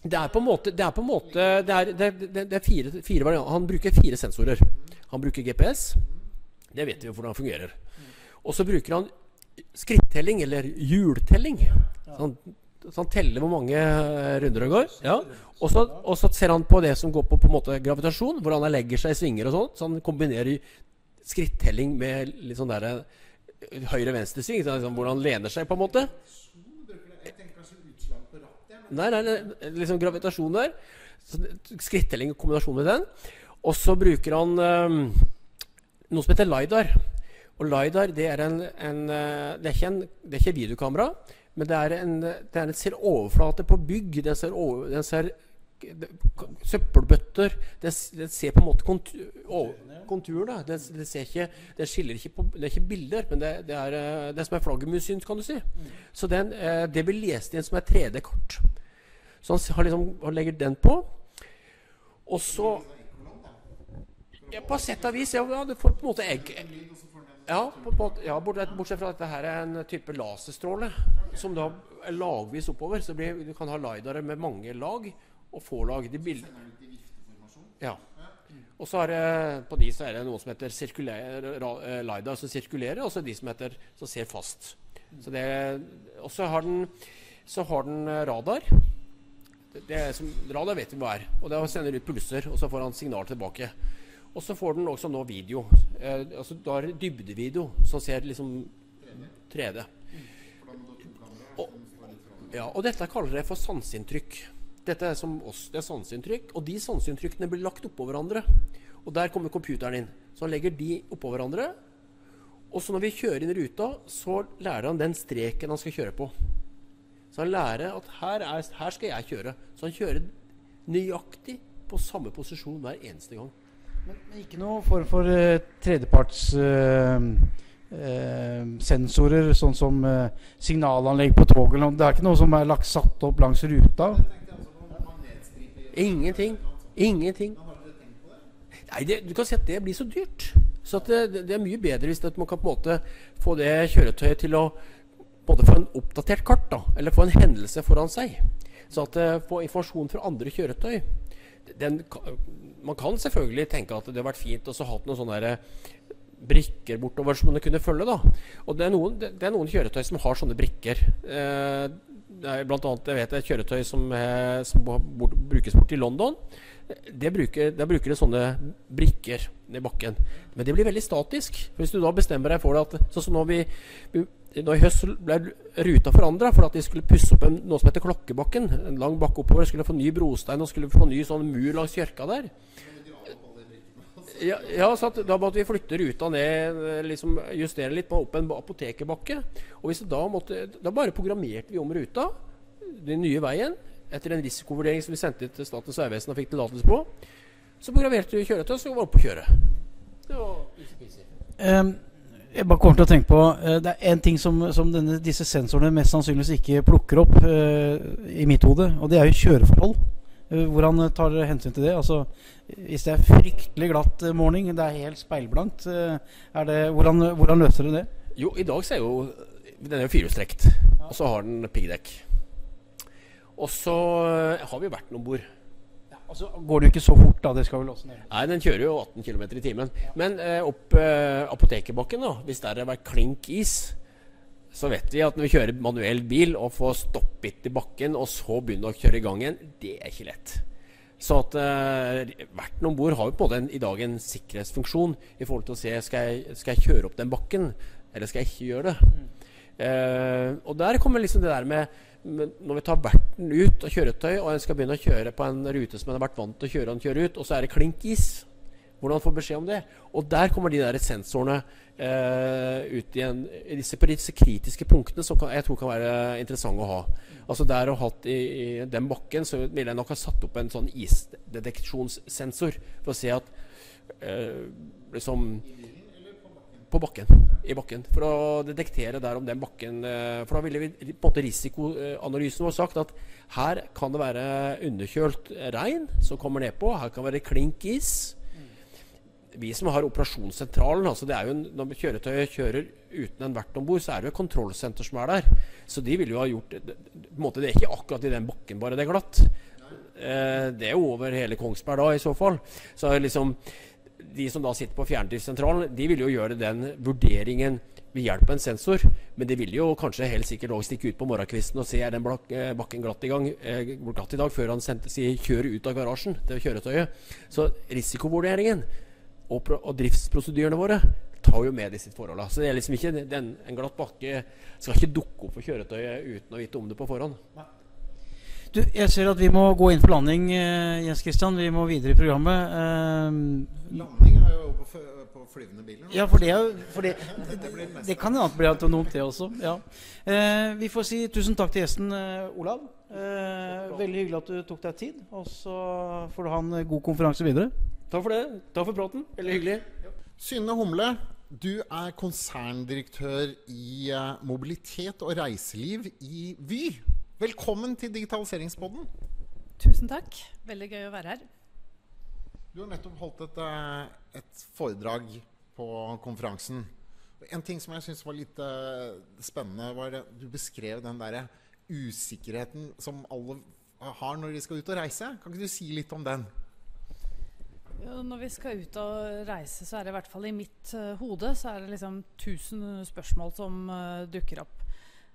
det er på en måte Det er, en måte, det er, det er, det er fire, fire varianter. Han bruker fire sensorer. Han bruker GPS. Det vet vi jo hvordan det fungerer. Og så bruker han skrittelling, eller hjultelling. Så han, så han teller hvor mange eh, runder det går. Ja. Og, så, og så ser han på det som går på, på en måte gravitasjon, hvordan han legger seg i svinger og sånt. Så han kombinerer skrittelling med litt sånn derre høyre-venstre-sving. så Liksom, hvordan han lener seg, på en måte. Nei, nei, nei, liksom gravitasjon der. Skrittelling i kombinasjon med den. Og så bruker han um, noe som heter LiDAR. Og LiDAR det er en, en eh, det, er ikke en det er ikke videokamera, men det er en, det er en ser overflate på bygg. Den ser, over, den ser det- søppelbøtter. Den, den ser på en måte kontur. Den, den, ser ikke, den skiller ikke på Det er ikke bilder, men det, det, er, eh, det som er flaggermussyn, kan du si. Så den, det blir lest inn som et 3D-kart. Så han, har liksom, han legger den på. Og så ja, På sett og vis. Ja, du får på en måte egg... Ja, på, på, ja bortsett, fra at dette her er en type laserstråle som da er lagvis oppover. Så blir, du kan ha lidare med mange lag og få lag. De bild... Ja. Og så er det, på de så er det noe som heter sirkulær, eh, lidar som sirkulerer, og så de som heter som ser fast. Så det, og så har den, så har den eh, radar. Det, er som, radar vet vi hva er. Og da sender ut pulser, og så får han signal tilbake. Og så får den også nå video. Eh, altså Da er det dybdevideo som ser liksom 3D. Og, ja, og dette kaller jeg for sanseinntrykk. Dette er som oss, det er sanseinntrykk. Og de sanseinntrykkene blir lagt oppå hverandre. Og der kommer computeren inn. Så han legger de oppå hverandre. Og så når vi kjører inn ruta, så lærer han den streken han skal kjøre på. Så han lærer at her, er, her skal jeg kjøre. Så han kjører nøyaktig på samme posisjon hver eneste gang. Men, men ikke noe form for uh, tredjeparts uh, eh, sensorer, sånn som eh, signalanlegg på toget. eller noe. Det er ikke noe som er lagt satt opp langs ruta? Ingenting. Ingenting. Nei, det, du kan si at det blir så dyrt. Så det, det, er mye bedre hvis man kan på en måte få det kjøretøyet til å en få en oppdatert kart, da, eller få en hendelse foran seg. Så at uh, få informasjon fra andre kjøretøy. Den, man kan selvfølgelig tenke at det har vært fint å ha noen sånne der brikker bortover som man kunne følge. da. Og det er noen, det, er noen kjøretøy som har sånne brikker. Eh, blant annet, jeg vet et kjøretøy som, eh, som bort, brukes bort i London. Det bruker, der bruker det sånne brikker i bakken. Men det blir veldig statisk. Hvis du da bestemmer deg for det at Sånn som nå vi vi- nå I høst ble ruta forandra for at de skulle pusse opp en, noe som heter Klokkebakken. En lang bakke oppover. Skulle få ny brostein og skulle få ny sånn mur langs kirka der. Ja, ja, så da måtte vi flytte ruta ned, liksom justere litt på opp en ba- apotekerbakke. Og da måtte Da bare programmerte vi om ruta, den nye veien, etter en risikovurdering som vi sendte til Statens vegvesen og fikk tillatelse på. Så programmerte vi kjøretøy, så var vi oppe å kjøre. Det var. Ehm, jeg bare kommer til å tenke på eh, Det er én ting som, som denne, disse sensorene mest sannsynligvis ikke plukker opp uh, i mitt hode, og det er jo kjøreforhold. Eh, hvordan tar dere hensyn til det? Altså, hvis det er fryktelig glatt morning, det er helt speilblankt, er det, hvordan, hvordan løser dere det? Jo, i dag så er jo Den er jo firehjulstrekt, og så har den piggdekk. Og så har vi vært om bord. Altså, går det jo ikke så fort, da. Det skal vel også ned. Nei, den kjører jo 18 km i timen. Men eh, opp eh, apotekerbakken, da, hvis der har vært klink is, så vet vi at når vi kjører manuell bil og får stoppet i bakken, og så begynner å kjøre i gang igjen, det er ikke lett. Så at eh, verten om bord har jo på en i dag en sikkerhetsfunksjon i forhold til å se skal jeg, skal jeg kjøre opp den bakken, eller skal jeg ikke gjøre det. Eh, og der kommer liksom det der med Når vi tar verten ut av kjøretøy, og en skal begynne å kjøre på en rute som en har vært vant til å kjøre og kjøre ut, og så er det klink is. Hvordan få beskjed om det? Og der kommer de der sensorene eh, ut igjen. Disse, på disse kritiske punktene som kan, jeg tror kan være interessante å ha. Altså Der og hatt i, i den bakken, så ville jeg nok ha satt opp en sånn isdeteksjonssensor for å se at eh, liksom på bakken. I bakken. For å detektere der om den bakken eh, For da ville vi på en måte risikoanalysen vår sagt at her kan det være underkjølt regn som kommer nedpå. Her kan det være klink is. Vi som har operasjonssentralen, altså det er jo en, når kjøretøyet kjører uten en vert om bord, så er det jo et kontrollsenter som er der. Så de ville jo ha gjort på en måte, Det er ikke akkurat i den bakken bare det er glatt. Eh, det er jo over hele Kongsberg da, i så fall. Så liksom de som da sitter på fjerndriftssentralen, de vil jo gjøre den vurderingen ved hjelp av en sensor. Men de vil jo kanskje helt sikkert også stikke ut på morgenkvisten og se er den eh, bakken glatt i, gang, eh, glatt i dag, før han sendte, sier, kjører ut av garasjen til kjøretøyet. Så risikovurderingen og, og driftsprosedyrene våre tar jo med disse forholdene. Så det er liksom ikke den, en glatt bakke skal ikke dukke opp for kjøretøyet uten å vite om det på forhånd. Du, jeg ser at vi må gå inn for landing, uh, Jens Christian. Vi må videre i programmet. Uh, Landing er jo på, på flyvende biler. Ja, for det, for det, det, det kan hende bli autonomt, det også. Ja. Uh, vi får si tusen takk til gjesten Olav. veldig hyggelig at du tok deg tid. Og så får du ha en god konferanse videre. Takk for det. Takk for praten. Veldig hyggelig. Synne Humle, du er konserndirektør i mobilitet og reiseliv i Vy. Velkommen til Digitaliseringspodden. Tusen takk. Veldig gøy å være her. Du har nettopp holdt et, eh, et foredrag på konferansen. En ting som jeg syns var litt uh, spennende, var at du beskrev den derre usikkerheten som alle har når de skal ut og reise. Kan ikke du si litt om den? Ja, når vi skal ut og reise, så er det i hvert fall i mitt uh, hode så er det liksom tusen spørsmål som uh, dukker opp.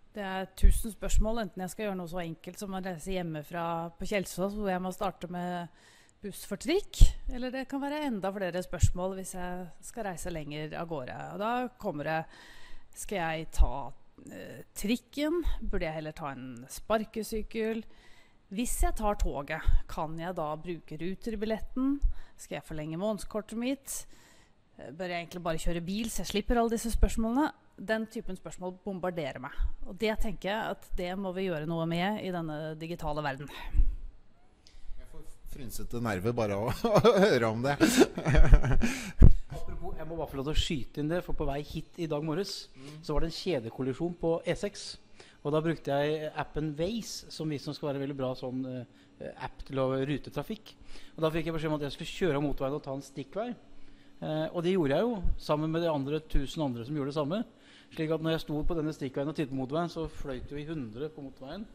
Det er tusen spørsmål, enten jeg skal gjøre noe så enkelt som å reise hjemmefra på Kjelsås, hvor jeg må starte med buss for trikk, eller det kan være enda flere spørsmål hvis jeg skal reise lenger av gårde. Og da kommer det Skal jeg ta eh, trikken? Burde jeg heller ta en sparkesykkel? Hvis jeg tar toget, kan jeg da bruke Ruter-billetten? Skal jeg forlenge månedskortet mitt? Eh, bør jeg egentlig bare kjøre bil, så jeg slipper alle disse spørsmålene? Den typen spørsmål bombarderer meg. Og det tenker jeg at det må vi gjøre noe med i denne digitale verden. Jeg får frynsete nerver bare av å høre om det. Apropos, jeg må bare få lov til å skyte inn det, for på vei hit i dag morges mm. så var det en kjedekollisjon på E6. Og da brukte jeg appen Waze, som visstnok skal være veldig bra sånn uh, app til å rutetrafikk. Og da fikk jeg beskjed om at jeg skulle kjøre av motorveien og ta en stikkvei. Uh, og det gjorde jeg jo, sammen med de andre tusen andre som gjorde det samme. Slik at når jeg sto på denne stikkveien og tittet på motorveien, så fløyt vi 100 på motorveien.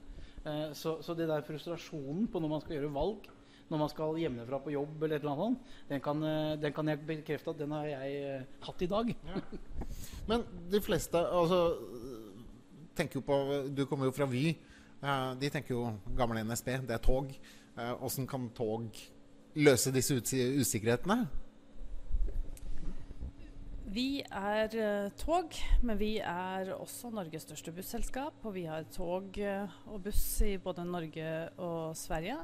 Eh, så, så, det der frustrasjonen på når man skal gjøre valg, når man skal hjemmefra på jobb, eller et eller annet, den kan, eh, den kan jeg bekrefte at den har jeg eh, hatt i dag. Ja. Men de fleste altså, tenker jo på Du kommer jo fra Vy. Eh, de tenker jo gamle NSB, det er tog. Åssen kan tog løse disse usikkerhetene? Vi er uh, tog, men vi er også Norges største busselskap. Og vi har tog uh, og buss i både Norge og Sverige.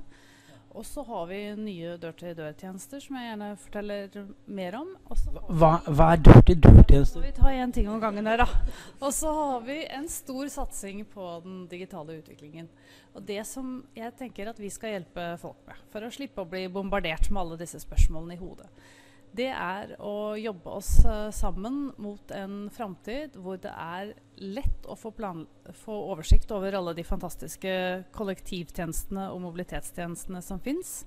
Og så har vi nye dør-til-dør-tjenester som jeg gjerne forteller mer om. Hva, hva, er dør-til-dør-tjenester? Vi tar én ting om gangen her, da. Og så har vi en stor satsing på den digitale utviklingen. Og det som jeg tenker at vi skal hjelpe folk med, for å slippe å bli bombardert med alle disse spørsmålene i hodet det er å jobbe oss uh, sammen mot en framtid hvor det er lett å få, plan, få, oversikt over alle de fantastiske kollektivtjenestene og mobilitetstjenestene som fins.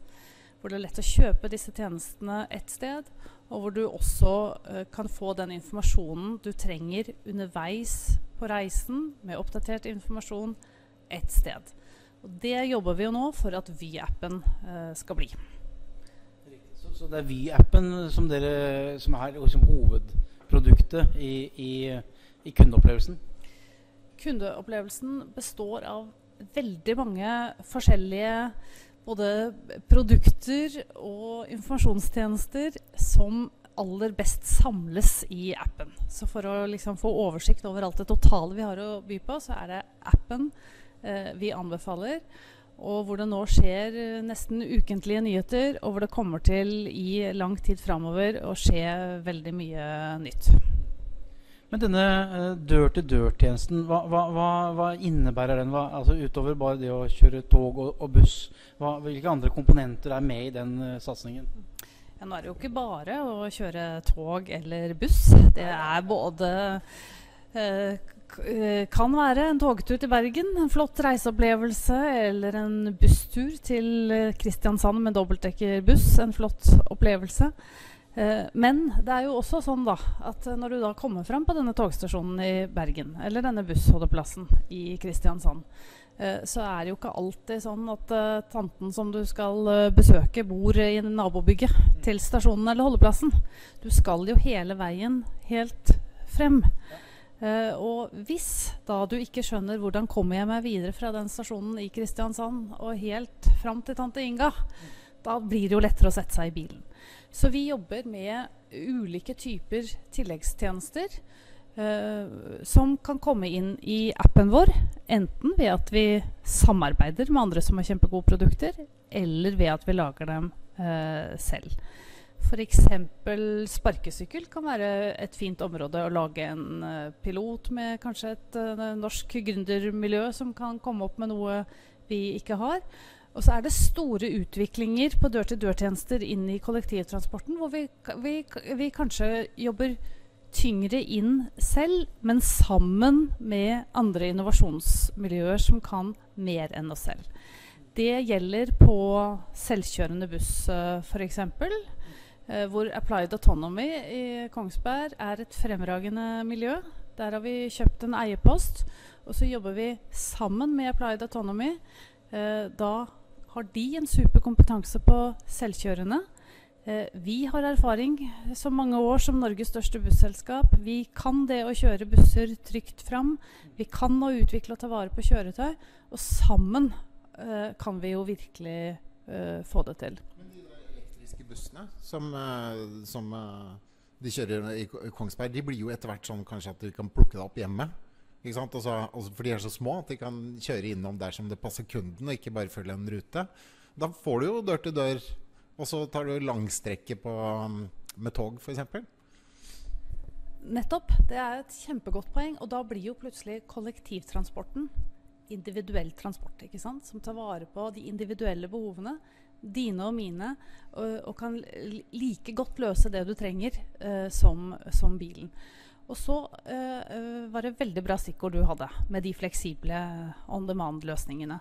Hvor det er lett å kjøpe disse tjenestene ett sted, og hvor du også uh, kan få den informasjonen du trenger underveis på reisen, med oppdatert informasjon ett sted. Og det jobber vi jo nå for at Vy-appen uh, skal bli. Så det er Vy-appen som, som, er liksom hovedproduktet i, i, i, kundeopplevelsen? Kundeopplevelsen består av veldig mange forskjellige både produkter og informasjonstjenester som aller best samles i appen. Så for å liksom få oversikt over alt det totale vi har å by på, så er det appen eh, vi anbefaler. Og hvor det nå skjer eh, nesten ukentlige nyheter, og hvor det kommer til i lang tid framover å skje veldig mye nytt. Men denne uh, dør-til-dør-tjenesten, hva, hva, hva, hva, innebærer den? altså Utover bare det å kjøre tog og, og buss, hvilke andre komponenter er med i den uh, satsingen? Ja, nå er det jo ikke bare å kjøre tog eller buss. Det er både Eh, kan være en togtur til Bergen, en flott reiseopplevelse, eller en busstur til eh, Kristiansand med dobbeltdekkerbuss, en flott opplevelse. Eh, men det er jo også sånn da, at når du da kommer fram på denne togstasjonen i Bergen, eller denne bussholdeplassen i Kristiansand, så er det jo ikke alltid sånn at tanten som du skal besøke, bor i nabobygget til stasjonen eller holdeplassen. Du skal jo hele veien helt frem. Uh, og hvis da du ikke skjønner hvordan kommer jeg meg videre fra den stasjonen i Kristiansand og helt fram til tante Inga, da blir det jo lettere å sette seg i bilen. Så vi jobber med ulike typer tilleggstjenester uh, som kan komme inn i appen vår. Enten ved at vi samarbeider med andre som har kjempegode produkter, eller ved at vi lager dem uh, selv. F.eks. sparkesykkel kan være et fint område å lage en uh, pilot med kanskje et uh, norsk gründermiljø som kan komme opp med noe vi ikke har. Og så er det store utviklinger på dør-til-dør-tjenester inn i kollektivtransporten, hvor vi, vi, vi, kanskje jobber tyngre inn selv, men sammen med andre innovasjonsmiljøer som kan mer enn oss selv. Det gjelder på selvkjørende buss uh, f.eks. Uh, hvor Applied Autonomy i Kongsberg er et fremragende miljø. Der har vi kjøpt en eierpost, og så jobber vi sammen med Applied Autonomy. Uh, da har de en super kompetanse på selvkjørende. Uh, vi har erfaring så mange år som Norges største busselskap. Vi kan det å kjøre busser trygt fram. Vi kan å utvikle og ta vare på kjøretøy. Og sammen kan vi jo virkelig få det til bussene som, eh, som eh, de kjører i Kongsberg, de blir jo etter hvert sånn kanskje at du kan plukke det opp hjemme. Ikke sant? Også, altså, også for de er så små at de kan kjøre innom der som det passer kunden, og ikke bare følge en rute. Da får du jo dør til dør, og så tar du langstrekke på, med tog f.eks. Nettopp. Det er et kjempegodt poeng. Og da blir jo plutselig kollektivtransporten individuell transport, ikke sant? som tar vare på de individuelle behovene dine og mine, og, og, kan like godt løse det du trenger uh, som, som, bilen. Og så uh, var det veldig bra stikkord du hadde med de fleksible on demand-løsningene.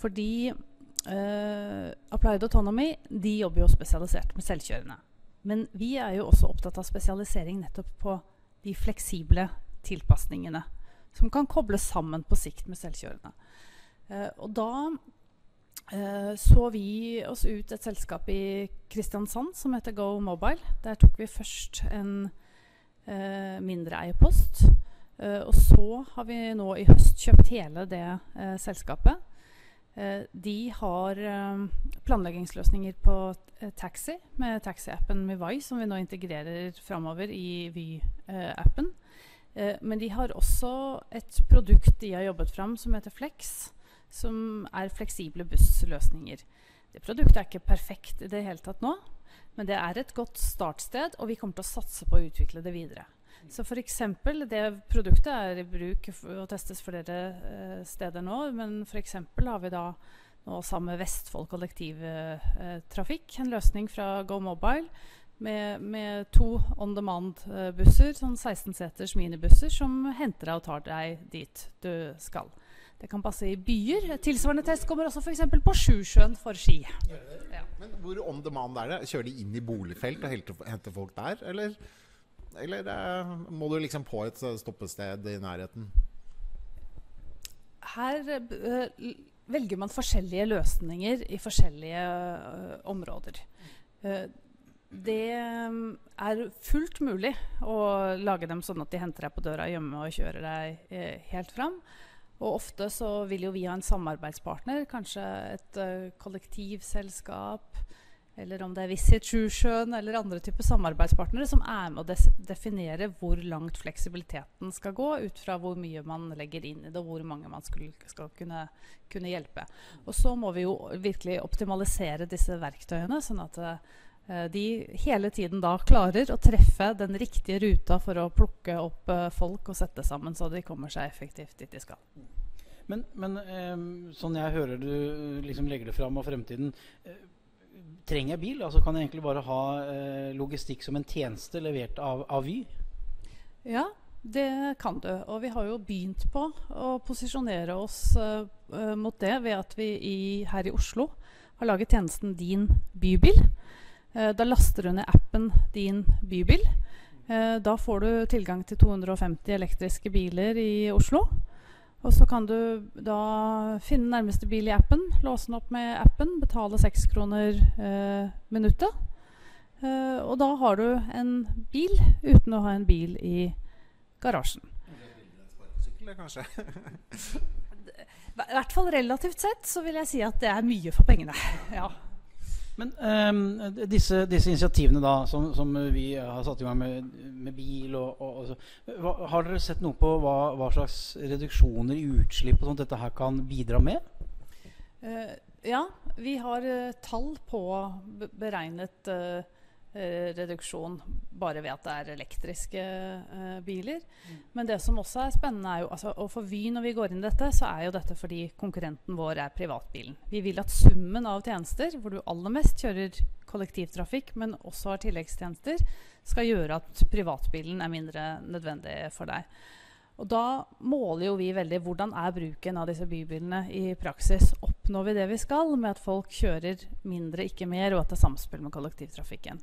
Fordi uh, Applied Autonomy de jobber jo spesialisert med selvkjørende. Men vi er jo også opptatt av spesialisering nettopp på de fleksible tilpasningene. Som kan kobles sammen på sikt med selvkjørende. og da så vi oss ut et selskap i Kristiansand som heter Go Mobile. Der tok vi først en eh, mindre eierpost. Eh, og så har vi nå i høst kjøpt hele det selskapet. de har planleggingsløsninger på taxi med taxiappen Mivai, som vi nå integrerer framover i Vy-appen. men de har også et produkt de har jobbet fram som heter Flex som er fleksible bussløsninger. Det produktet er ikke perfekt i det hele tatt nå, men det er et godt startsted, og vi kommer til å satse på å utvikle det videre. Så f.eks. det produktet er i bruk og testes flere uh, steder nå, men f.eks. har vi da nå sammen med Vestfold kollektivtrafikk uh, en løsning fra Go Mobile med, med to on demand-busser, sånn 16-seters minibusser, som henter deg og tar deg dit du skal. Det kan passe i byer. Tilsvarende test kommer også f.eks. på Sjusjøen for ski. Ja. Men hvor on demand er det? Kjører de inn i boligfelt og henter folk der, eller, eller uh, må du liksom på et stoppested i nærheten? Her uh, velger man forskjellige løsninger i forskjellige uh, områder. det er fullt mulig å lage dem sånn at de henter deg på døra hjemme og kjører deg helt fram. Og ofte så vil jo vi ha en samarbeidspartner, kanskje et kollektivselskap eller om det er Visit Sjusjøen eller andre typer samarbeidspartnere som er med å definere hvor langt fleksibiliteten skal gå, ut fra hvor mye man legger inn i det, og hvor mange man skulle, skal kunne, kunne, hjelpe. Og så må vi jo virkelig optimalisere disse verktøyene, sånn at uh, de hele tiden da klarer å treffe den riktige ruta for å plukke opp uh, folk og sette sammen, så de kommer seg effektivt dit de skal. Men, men um, sånn jeg hører du liksom legger det fram av fremtiden Trenger jeg bil? Altså Kan jeg egentlig bare ha logistikk som en tjeneste levert av, av Vy? Ja, det kan du. Og vi har jo begynt på å posisjonere oss uh, mot det ved at vi i, her i Oslo har laget tjenesten Din bybil. Da laster du ned appen Din bybil. da får du tilgang til 250 elektriske biler i Oslo. Og så kan du da finne nærmeste bil i appen, låse den opp med appen, betale seks kroner eh, minuttet. Eh, og da har du en bil uten å ha en bil i garasjen. I hvert fall relativt sett så vil jeg si at det er mye for pengene. ja. Men um, disse, disse, initiativene da, som, som, vi har satt i gang med, med bil og, og, og hva, Har dere sett noe på hva, hva, slags reduksjoner i utslipp og sånt dette her kan bidra med? Uh, ja, vi har uh, tall på beregnet uh, reduksjon bare ved at det er elektriske uh, biler. Mm. Men det som også er spennende, er jo altså, Og for Vy, når vi går inn i dette, så er jo dette fordi konkurrenten vår er privatbilen. Vi vil at summen av tjenester, hvor du aller mest kjører kollektivtrafikk, men også har tilleggstjenester, skal gjøre at privatbilen er mindre nødvendig for deg. Og da måler jo vi veldig hvordan er bruken av disse bybilene i praksis. Oppnår vi det vi skal med at folk kjører mindre, ikke mer, og at det er samspill med kollektivtrafikken.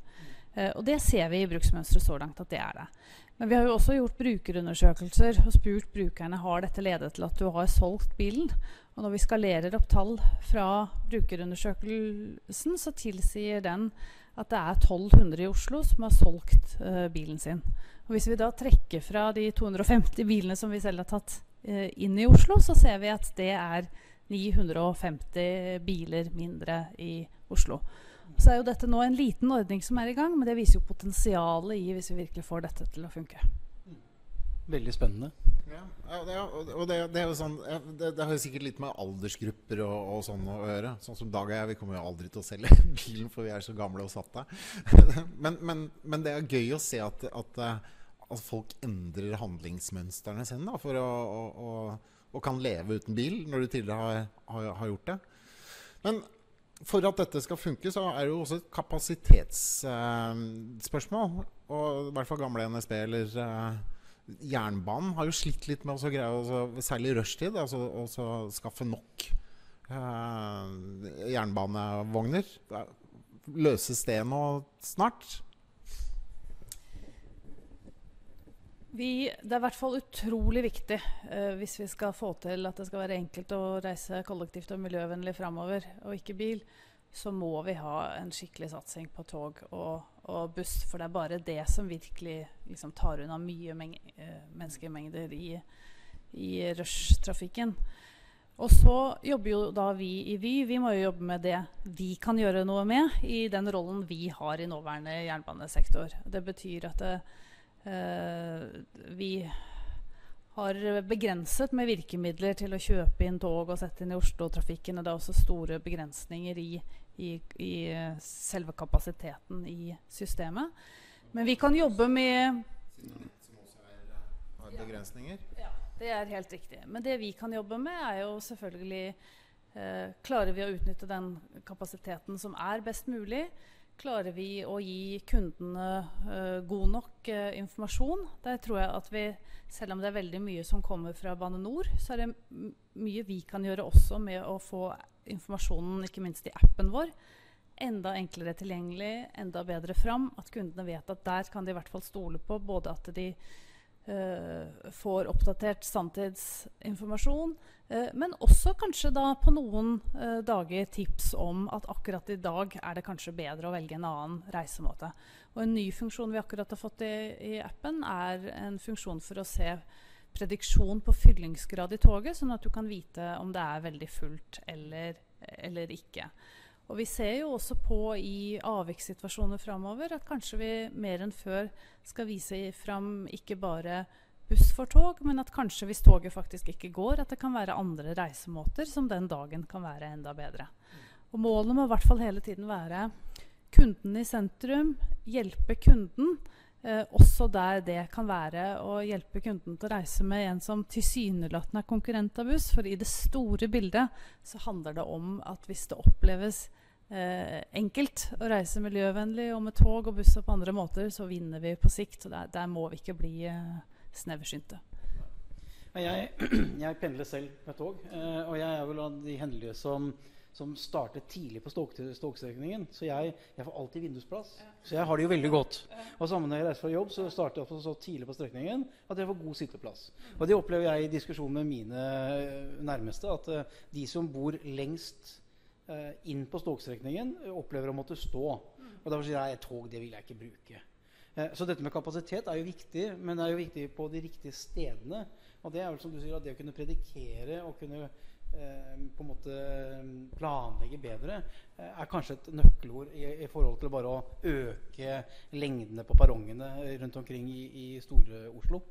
Uh, og det ser vi i bruksmønsteret så langt at det er det. Men vi har jo også gjort brukerundersøkelser og spurt brukerne har dette ledet til at du har solgt bilen. Og når vi skalerer opp tall fra brukerundersøkelsen, så tilsier den at det er 1200 i Oslo som har solgt uh, bilen sin. Og Hvis vi da trekker fra de 250 bilene som vi selv har tatt eh, inn i Oslo, så ser vi at det er 950 biler mindre i Oslo. Så er jo dette nå en liten ordning som er i gang, men det viser jo potensialet i hvis vi virkelig får dette til å funke. Veldig spennende. Ja, det, og det, det, er jo sånn det, det, har jo sikkert litt med aldersgrupper og, og, sånn å gjøre. Sånn som Dag og jeg, vi kommer jo aldri til å selge bilen, for vi er så gamle og satte. men, men, men, det er gøy å se at, at at folk endrer handlingsmønstrene sine da, for å, å, å, og kan leve uten bil, når du tidligere har, har, har, gjort det. Men for at dette skal funke, så er det jo også et kapasitetsspørsmål. Eh, og i hvert fall gamle NSB eller eh, jernbanen har jo slitt litt med å greie, også, særlig rushtid, altså å skaffe nok eh, jernbanevogner. Løses det nå snart? Vi, det er i hvert fall utrolig viktig eh, hvis vi skal få til at det skal være enkelt å reise kollektivt og miljøvennlig framover, og ikke bil, så må vi ha en skikkelig satsing på tog og, og buss. For det er bare det som virkelig liksom, tar unna mye uh, menneskemengder i, i rushtrafikken. Og så jobber jo da vi i Vy. Vi må jo jobbe med det vi kan gjøre noe med i den rollen vi har i nåværende jernbanesektor. Det betyr at det, Eh, vi har begrenset med virkemidler til å kjøpe inn tog og sette inn i Oslo-trafikken. Og det er også store begrensninger i, i, i, selve kapasiteten i systemet. Men vi kan jobbe med begrensninger? Ja, det er helt riktig. Men det vi kan jobbe med, er jo selvfølgelig eh, Klarer vi å utnytte den kapasiteten som er best mulig? Klarer vi å gi kundene uh, god nok uh, informasjon? Der tror jeg at vi, selv om det er veldig mye som kommer fra Bane NOR, så er det mye vi kan gjøre også med å få informasjonen, ikke minst i appen vår, enda enklere tilgjengelig, enda bedre fram. At kundene vet at der kan de i hvert fall stole på både at de får oppdatert sanntidsinformasjon, Eh, men også kanskje da på noen uh, dager tips om at akkurat i dag er det kanskje bedre å velge en annen reisemåte. Og en ny funksjon vi akkurat har fått i, i appen, er en funksjon for å se prediksjon på fyllingsgrad i toget, sånn at du kan vite om det er veldig fullt eller, eller ikke. Og vi ser jo også på i avvikssituasjoner framover at kanskje vi mer enn før skal vise fram ikke bare buss for tog, men at kanskje hvis toget faktisk ikke går, at det kan være andre reisemåter som den dagen kan være enda bedre. Og målet må i hvert fall hele tiden være kunden i sentrum, hjelpe kunden. Eh, også der det kan være å hjelpe kunden til å reise med en som tilsynelatende er konkurrent av buss. For i det store bildet så handler det om at hvis det oppleves eh, enkelt å reise miljøvennlig og med tog og buss og på andre måter, så vinner vi på sikt. Og der, der må vi ikke bli eh, sneversynte. Jeg, jeg, pendler selv med tog, eh, og jeg er vel av de hendelige som, som startet tidlig på stokstrekningen. Så jeg, jeg, får alltid vindusplass. Så jeg har det jo veldig godt. Og sammen når jeg reiser fra jobb, så starter jeg så tidlig på strekningen at jeg får god sitteplass. Og det opplever jeg i diskusjon med mine eh, nærmeste, at uh, de som bor lengst inn på stokstrekningen, opplever å måtte stå. Og derfor sier jeg tog det vil jeg ikke bruke. Eh, så dette med kapasitet er jo viktig, men det er jo viktig på de riktige stedene. Og det er vel som du sier, at det å kunne predikere og kunne eh, på en måte eh, planlegge bedre eh, er kanskje et nøkkelord i, i, forhold til bare å øke lengdene på perrongene rundt omkring i, i store Oslo.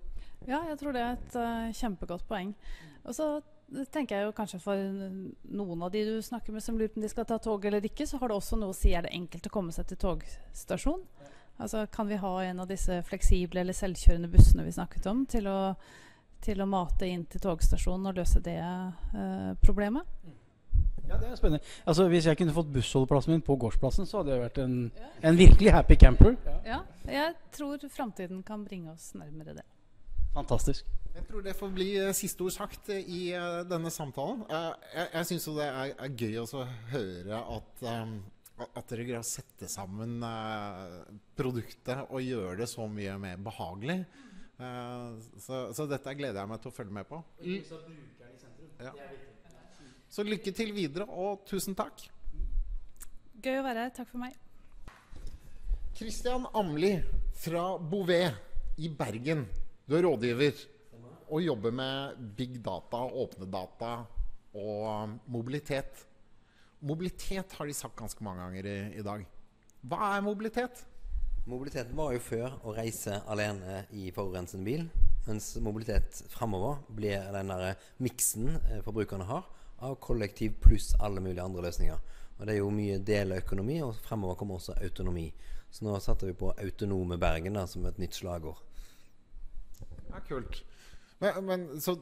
Ja, jeg tror det er et uh, kjempegodt poeng. Og så tenker jeg jo kanskje for noen av de du snakker med som lurer på om de skal ta tog eller ikke, så har det også noe å si er det enkelt å komme seg til togstasjon. Altså, kan vi ha en av disse fleksible eller selvkjørende bussene vi snakket om, til å, til å mate inn til togstasjonen og løse det eh, problemet? Ja, det er spennende. Altså, Hvis jeg kunne fått bussholdeplassen min på gårdsplassen, så hadde jeg vært en, en virkelig happy camper. Ja, ja jeg tror framtiden kan bringe oss nærmere det. Fantastisk. Jeg tror det får bli uh, siste ord sagt uh, i uh, denne samtalen. jeg jeg syns jo det er, er gøy å høre at um, at dere greier å sette sammen produktet og gjøre det så mye mer behagelig. Så, så, dette gleder jeg meg til å følge med på. Ja. Så lykke til videre, og tusen takk. Gøy å være her. Takk for meg. Christian Amli fra Bouvet i Bergen. Du er rådgiver og jobber med big data, åpne data og mobilitet. Mobilitet har de sagt ganske mange ganger i, i dag. Hva er mobilitet? Mobilitet var jo før å reise alene i forurensende bil. Mens mobilitet framover blir den der miksen eh, forbrukerne har av kollektiv pluss alle mulige andre løsninger. Og Det er jo mye deleøkonomi, og fremover kommer også autonomi. Så nå satte vi på Autonome Bergen da, som et nytt slagord. Ja, kult. Men, men så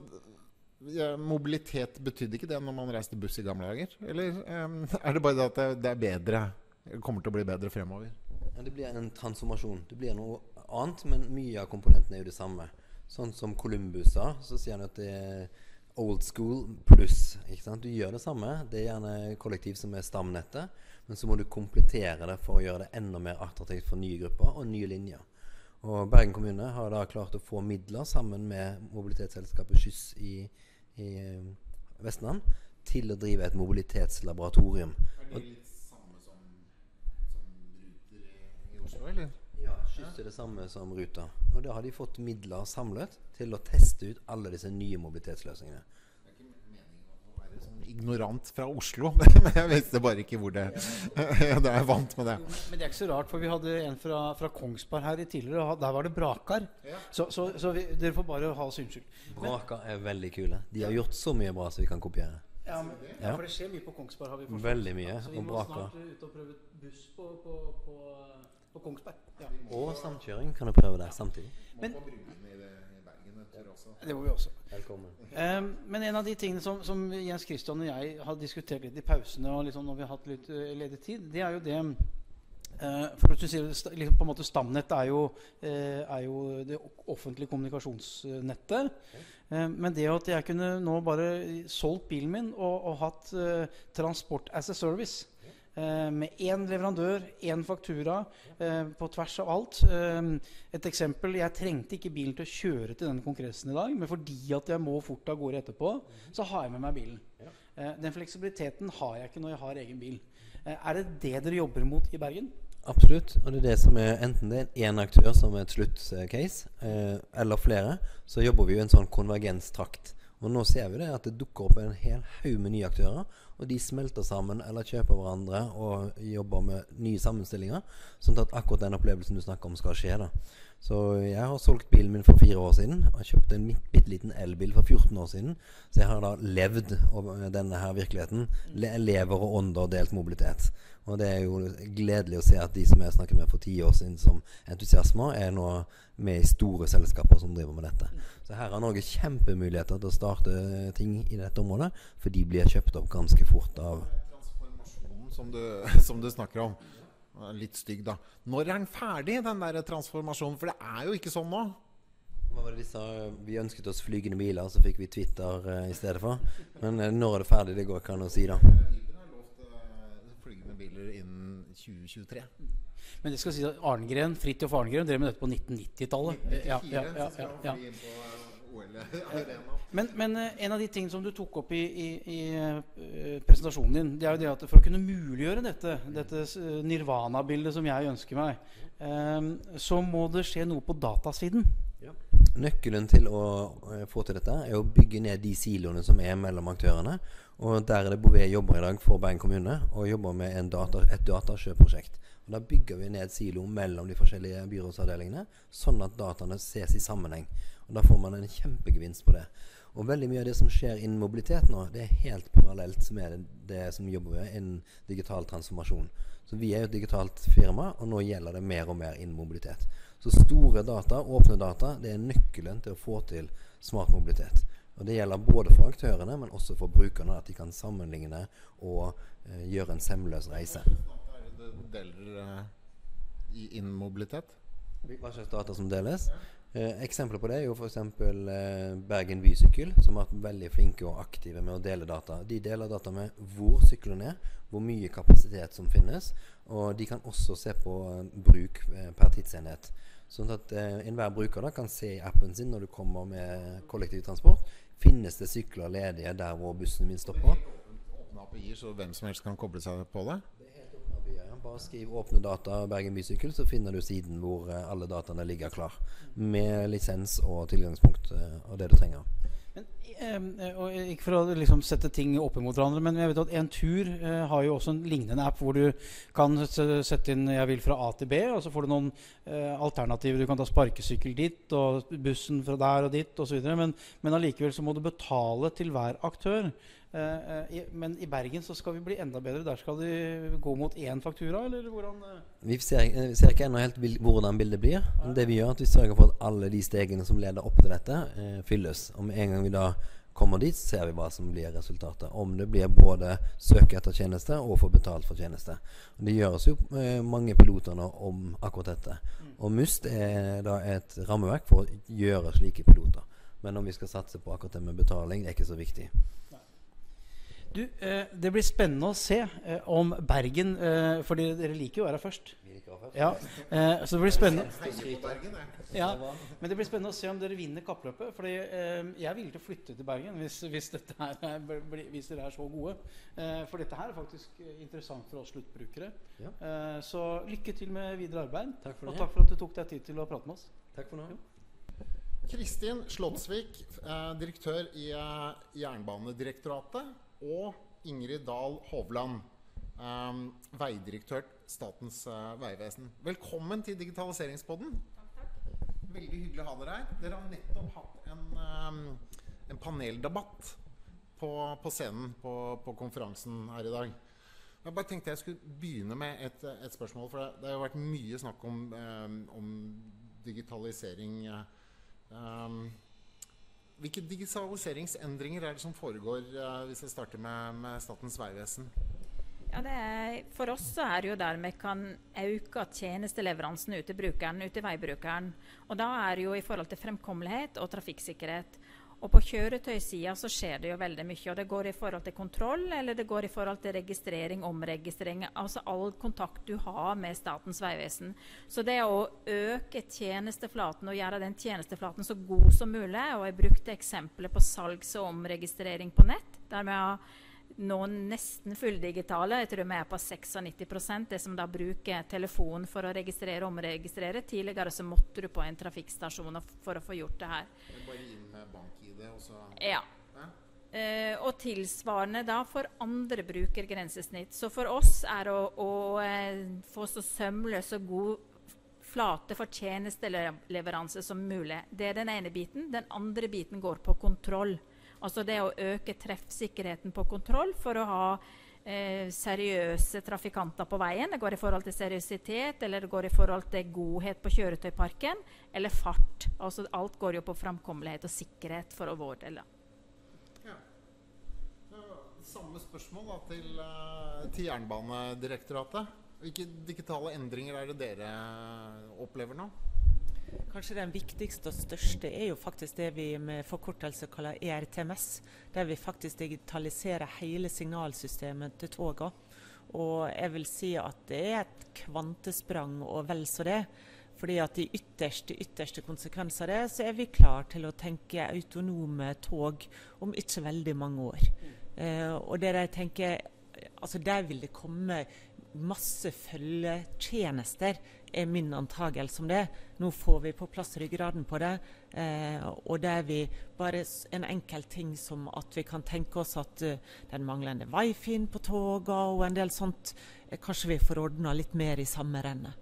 ja, mobilitet betydde ikke det når man reiste buss i gamle dager? Eller um, er det bare det at det, det, er bedre kommer til å bli bedre fremover? Ja, det blir en transformasjon. Det blir noe annet, men mye av komponentene er jo det samme. Sånn som Columbus sa, så sier han at det er old school pluss. Du gjør det samme. Det er gjerne kollektiv som er stamnettet. Men så må du komplettere det for å gjøre det enda mer attraktivt for nye grupper og nye linjer. Og Bergen kommune har da klart å få midler sammen med mobilitetsselskapet Skyss i i eh, Vestland til å drive et mobilitetslaboratorium. Er det litt samme som, som Ruter i, Oslo, eller? Ja, Skyss er det samme som Ruter. Og da har de fått midler samlet til å teste ut alle disse nye mobilitetsløsningene ignorant fra Oslo. Men jeg visste bare ikke hvor det Da er vant med det. Men det er ikke så rart, for vi hadde en fra, fra Kongsberg her i tidligere, og der var det Brakar. Ja. Så, så, så vi, dere får bare ha oss unnskyld. Brakar er veldig kule. De har gjort så mye bra som vi kan kopiere. Ja, men, ja, for det skjer mye på Kongsberg. har vi forstått. Veldig mye. Så vi må snart ut og prøve buss på, på, på, på Kongsberg. Ja. Og samkjøring kan du prøve der samtidig. Men, det må vi også. Velkommen. Um, men en av de tingene som, som, Jens Christian og jeg har diskutert litt i pausene, og liksom når vi har hatt litt uh, ledig tid, det er jo det uh, for å si liksom på en måte Stamnett er jo, uh, er jo det offentlige kommunikasjonsnettet. men det at jeg kunne nå bare solgt bilen min og, og hatt transport as a service Eh, med én leverandør, én faktura, eh, på tvers av alt. Eh, et eksempel Jeg trengte ikke bilen til å kjøre til denne kongressen i dag, men fordi at jeg må fort av gårde etterpå, så har jeg med meg bilen. den fleksibiliteten har jeg ikke når jeg har egen bil. er det det dere jobber mot i Bergen? Absolutt. Og det er det som er enten det er én aktør som er et sluttcase, eller flere, så jobber vi jo i en sånn konvergenstrakt. Og nå ser vi det at det dukker opp en hel haug med nye aktører. Og de smelter sammen eller kjøper hverandre og jobber med nye sammenstillinger. Sånn at akkurat den opplevelsen du snakker om, skal skje. da så jeg har solgt bilen min for fire år siden. Og kjøpt en bitte liten elbil for 14 år siden. Så jeg har da levd denne her virkeligheten. Le lever og ånder delt mobilitet. Og det er jo gledelig å se at de som jeg snakket med for ti år siden som entusiasmer, er nå med i store selskaper som driver med dette. Så her har Norge kjempemuligheter til å starte ting i dette området, for de blir kjøpt opp ganske fort av Transformasjonen som du, som du snakker om. Litt stygg, da. Når er den ferdig, den der transformasjonen? For det er jo ikke sånn nå. Hva var det de sa? Vi ønsket oss flygende biler, så fikk vi Twitter uh, i stedet for. Men uh, når er det ferdig? Det går ikke an å si, da. Uber har lovt uh, flygende biler innen 2023. Men det skal si at Arngren, Fridtjof Arngren drev med dette på 1990-tallet. Ja, ja, ja, ja, ja. Men, men en av de tingene som du tok opp i, i, i uh, presentasjonen din, det er jo det at for å kunne muliggjøre dette, dette nirvana-bildet som jeg ønsker meg, så må det skje noe på datasiden. Nøkkelen til å uh, få til dette er å bygge ned de siloene som er mellom aktørene. Og Der er det Bouvet jobber i dag for Bergen kommune og jobber med data, et datasjøprosjekt. Og Da bygger vi ned silo mellom de forskjellige byrådsavdelingene, sånn at dataene ses i sammenheng. Og Da får man en kjempegevinst på det. Og veldig mye av det som skjer innen mobilitet nå, det er helt parallelt med det, det som jobber med innen digital transformasjon. Så vi er jo et digitalt firma, og nå gjelder det mer og mer innen mobilitet. Så store data, åpne data, det er nøkkelen til å få til smart mobilitet. Og Det gjelder både for aktørene, men også for brukerne. At de kan sammenligne og eh, gjøre en semløs reise. Deler i innen mobilitet? Hva slags data som deles? Eh, eksempler på det er jo f.eks. Eh, Bergen Bysykkel, som har vært veldig flinke og aktive med å dele data. De deler data med hvor sykkelen er, hvor mye kapasitet som finnes, og de kan også se på eh, bruk eh, per tidsenhet. Sånn at eh, enhver bruker da kan se i appen sin når du kommer med kollektivtransport. Finnes det sykler ledige der hvor bussen min stopper? Åpne API-er, så hvem som helst kan koble seg på det? Bare skriv 'åpne data Bergen Bysykkel', så finner du siden hvor uh, alle dataene ligger klar. Med lisens og tilgangspunkt uh, og det du trenger. Men, eh, og ikke for å liksom sette ting opp mot hverandre, men jeg vet at Entur eh, har jo også en lignende app hvor du kan sette inn 'jeg vil fra A til B', og så får du noen eh, alternativer. Du kan ta sparkesykkel dit og bussen fra der og dit osv. Men, men allikevel så må du betale til hver aktør. Eh, eh, i, men i Bergen så skal vi bli enda bedre. Der skal de gå mot én faktura, eller hvordan eh? Vi ser, vi ser ikke ennå helt hvordan bildet blir. Men det vi gjør, er at vi sørger for at alle de stegene som leder opp til dette, eh, fylles. Med en gang vi da kommer dit, ser vi hva som blir resultatet. Om det blir både søke etter tjeneste og få betalt for tjeneste. Det gjøres jo eh, mange piloter nå om akkurat dette. Og MUST er da et rammeverk for å gjøre slike piloter. Men om vi skal satse på akkurat det med betaling, det er ikke så viktig. Du, eh, Det blir spennende å se eh, om Bergen eh, For dere liker jo å være først. Ja, eh, så det blir spennende ja, Men det blir spennende å se om dere vinner kappløpet. For eh, jeg er villig til å flytte til Bergen hvis, hvis, er, hvis dere er så gode. Eh, for dette her er faktisk interessant for oss sluttbrukere. Så lykke til med videre arbeid. Takk og takk for at du tok deg tid til å prate med oss. Takk for nå. Kristin Slottsvik, direktør i Jernbanedirektoratet og Ingrid Dahl Hovland, um, veidirektør Statens uh, vegvesen. Velkommen til Digitaliseringspodden. Veldig hyggelig å ha dere her. Dere har nettopp hatt en, um, en paneldebatt på, på scenen på, på, konferansen her i dag. Jeg bare tenkte jeg skulle begynne med et, et spørsmål. For det, det, har jo vært mye snakk om, um, om digitalisering. Um, hvilke digitaliseringsendringer er det som foregår, uh, hvis jeg starter med, med Statens vegvesen? Ja, er, for oss er det jo der vi kan øke tjenesteleveransen ut til brukeren, ut til veibrukeren. Og da er det jo i forhold til fremkommelighet og trafikksikkerhet. Og på kjøretøysida så skjer det jo veldig mye. Og det går i forhold til kontroll, eller det går i forhold til registrering, omregistrering. Altså all kontakt du har med Statens vegvesen. Så det å øke tjenesteflaten og gjøre den tjenesteflaten så god som mulig, og jeg brukte eksempelet på salgs- og omregistrering på nett, der vi har nå nesten fulldigitale. Jeg tror vi er på 96 det som da bruker telefon for å registrere og omregistrere. Tidligere så måtte du på en trafikkstasjon for å få gjort det her. Bare inn med bank-ID, og så Ja. Eh, og tilsvarende da for andre brukergrensesnitt. Så for oss er å, å eh, få så sømløs og god flate for tjenesteleveranse som mulig. Det er den ene biten. Den andre biten går på kontroll. Altså det å øke treffsikkerheten på kontroll for å ha eh, seriøse trafikanter på veien. Det går i forhold til seriøsitet, eller det går i forhold til godhet på kjøretøyparken, eller fart. Altså alt går jo på framkommelighet og sikkerhet for vår del. da. Samme spørsmål da, til, eh, til Jernbanedirektoratet. Hvilke digitale endringer er det dere opplever nå? Kanskje den viktigste og største er jo faktisk det vi med forkortelse kaller ERTMS. Der vi faktisk digitaliserer hele signalsystemet til toga. Og jeg vil si at det er et kvantesprang og vel så det. Fordi at i ytterste, ytterste konsekvens av det, så er vi klar til å tenke autonome tog om ikke veldig mange år. Eh, og der jeg tenker, altså Der vil det komme masse følgetjenester, er min antagelse om det. Nå får vi på plass ryggraden på det. Eh, og det er vi bare en enkel ting som at vi kan tenke oss at uh, den manglende wifi-en på toga og en del sånt, eh, kanskje vi får ordna litt mer i samme renne.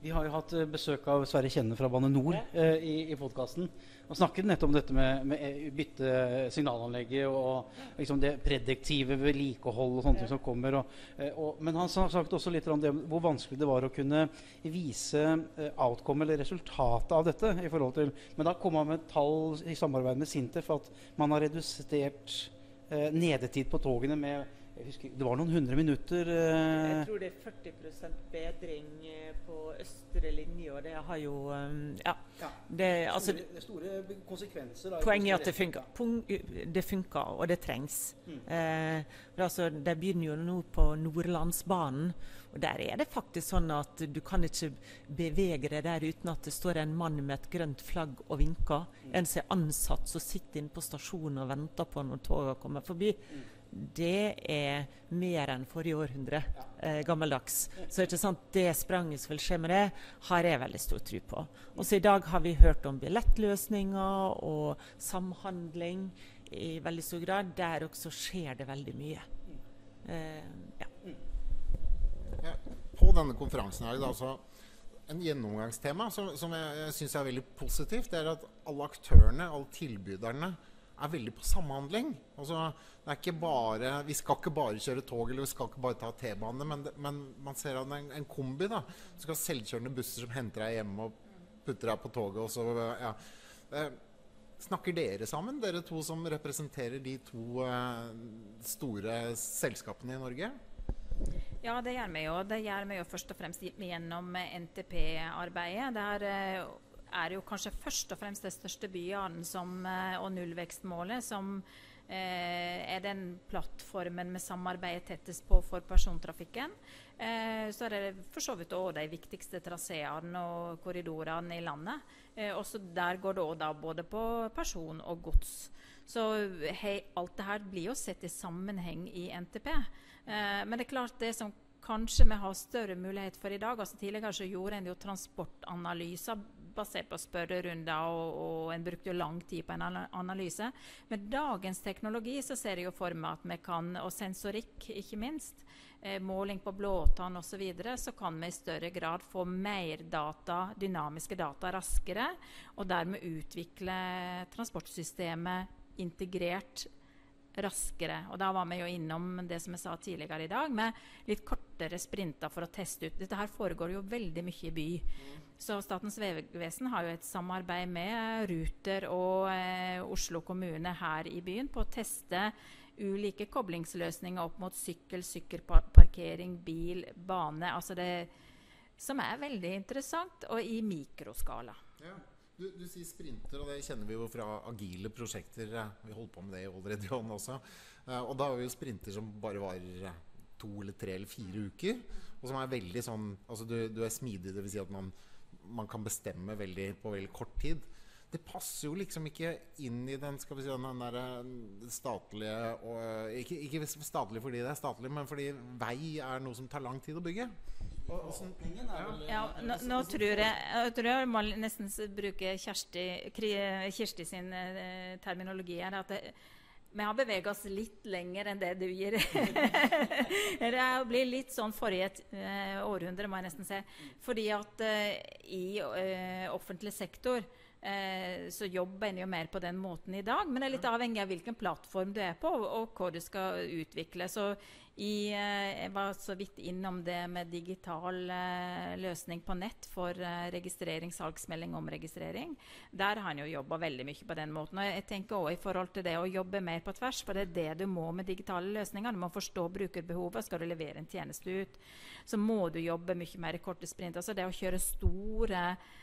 Vi har jo hatt eh, besøk av Sverre Kjenne fra Bane NOR eh, i, i podkasten. Og snakket nettopp om dette med, med eh, bytte signalanlegget og liksom det prediktive vedlikehold og sånt som kommer. Og, eh, og, men han sagt også litt om det, hvor vanskelig det var å kunne vise eh, outcome eller resultatet av dette. i forhold til, Men da kom han med tall i samarbeid med Sintef at man har redusert eh, nedetid på togene med husker, Det var noen hundre minutter. Eh, Jeg tror det er 40 bedring eh, på østre linje, og det har jo um, Ja. Ja. Det, altså, store, det er store konsekvenser. da, Poenget er at det funker. Det funker, og det trengs. Mm. Eh, men altså, De begynner jo nå på Nordlandsbanen. og Der er det faktisk sånn at du kan ikke bevege deg der uten at det står en mann med et grønt flagg og vinker. En som er ansatt som sitter inne på stasjonen og venter på når toget kommer forbi. Det er mer enn forrige århundre eh, gammeldags. Så ikke sant, det spranget som vil skje med det, har jeg veldig stor tro på. Også i dag har vi hørt om billettløsninger og samhandling i veldig stor grad. Der også skjer det veldig mye. Eh, ja. Ja, på denne konferansen her, altså, en gjennomgangstema som, som jeg, jeg syns er veldig positivt, det er at alle aktørene, alle tilbyderne, er veldig på samhandling. Altså, det er ikke bare, vi skal ikke bare kjøre tog eller vi skal ikke bare ta T-bane, men, men man ser at det er en, kombi. da. Du skal ha selvkjørende busser som henter deg hjemme og putter deg på toget. og så, ja. Eh, Snakker dere sammen, dere to som representerer de to eh, store selskapene i Norge? Ja, det gjør vi jo. Det gjør vi jo først og fremst gjennom NTP-arbeidet. Der er jo kanskje først og fremst de største byene som, eh, og nullvekstmålet som eh, er den plattformen vi samarbeider tettest på for persontrafikken. Eh, så er det for så vidt òg de viktigste traseene og korridorene i landet. Eh, også der går det òg da både på person og gods. Så hei, alt det her blir jo sett i sammenheng i NTP. Eh, men det er klart det som kanskje vi har større mulighet for i dag altså Tidligere så gjorde en jo transportanalyser basert på spørrerunder, og, og en brukte jo lang tid på en analyse. Med dagens teknologi så ser jeg jo for meg at vi kan, og sensorikk ikke minst, eh, måling på blåtann osv., så, videre, så kan vi i større grad få mer data, dynamiske data raskere, og dermed utvikle transportsystemet integrert raskere. Og da var vi jo innom det som jeg sa tidligere i dag, med litt kortere sprinter for å teste ut. Dette her foregår jo veldig mye i by. Så Statens vegvesen har jo et samarbeid med Ruter og eh, Oslo kommune her i byen på å teste ulike koblingsløsninger opp mot sykkel, sykkelparkering, bil, bane. Altså det som er veldig interessant, og i mikroskala. Ja. Du, du sier sprinter, og det kjenner vi jo fra agile prosjekter. Vi holdt på med det i On også. Eh, Og da vi jo sprinter som bare varer eh, to eller tre eller fire uker. Og som er veldig sånn Altså du, du er smidig, dvs. Si at man, man kan bestemme veldig på veldig kort tid. Det passer jo liksom ikke inn i den skal vi si, den der eh, statlige og, ikke, ikke statlig fordi det er statlig, men fordi vei er noe som tar lang tid å bygge. Ja, nå, nå tror jeg, jeg tror jeg må nesten bruke Kjersti, Kirsti sin eh, terminologi her. at det, vi har beveget oss litt lenger enn det du gir. det blir litt sånn forrige eh, århundre, må jeg nesten si. Fordi at eh, i eh, offentlig sektor eh, så jobber en jo mer på den måten i dag. Men det er litt avhengig av hvilken plattform du er på, og, og hva du skal utvikle. Så i, eh, jeg var så vidt innom det med digital eh, løsning på nett for eh, registrering, salgsmelding omregistrering. Der har han jo jobba veldig mye på den måten. Og jeg tenker også i forhold til det å jobbe mer på tvers, for det er det du må med digitale løsninger. Du må forstå brukerbehovet. Skal du levere en tjeneste ut, så må du jobbe mye mer i korte sprint. Altså det å kjøre store Eh,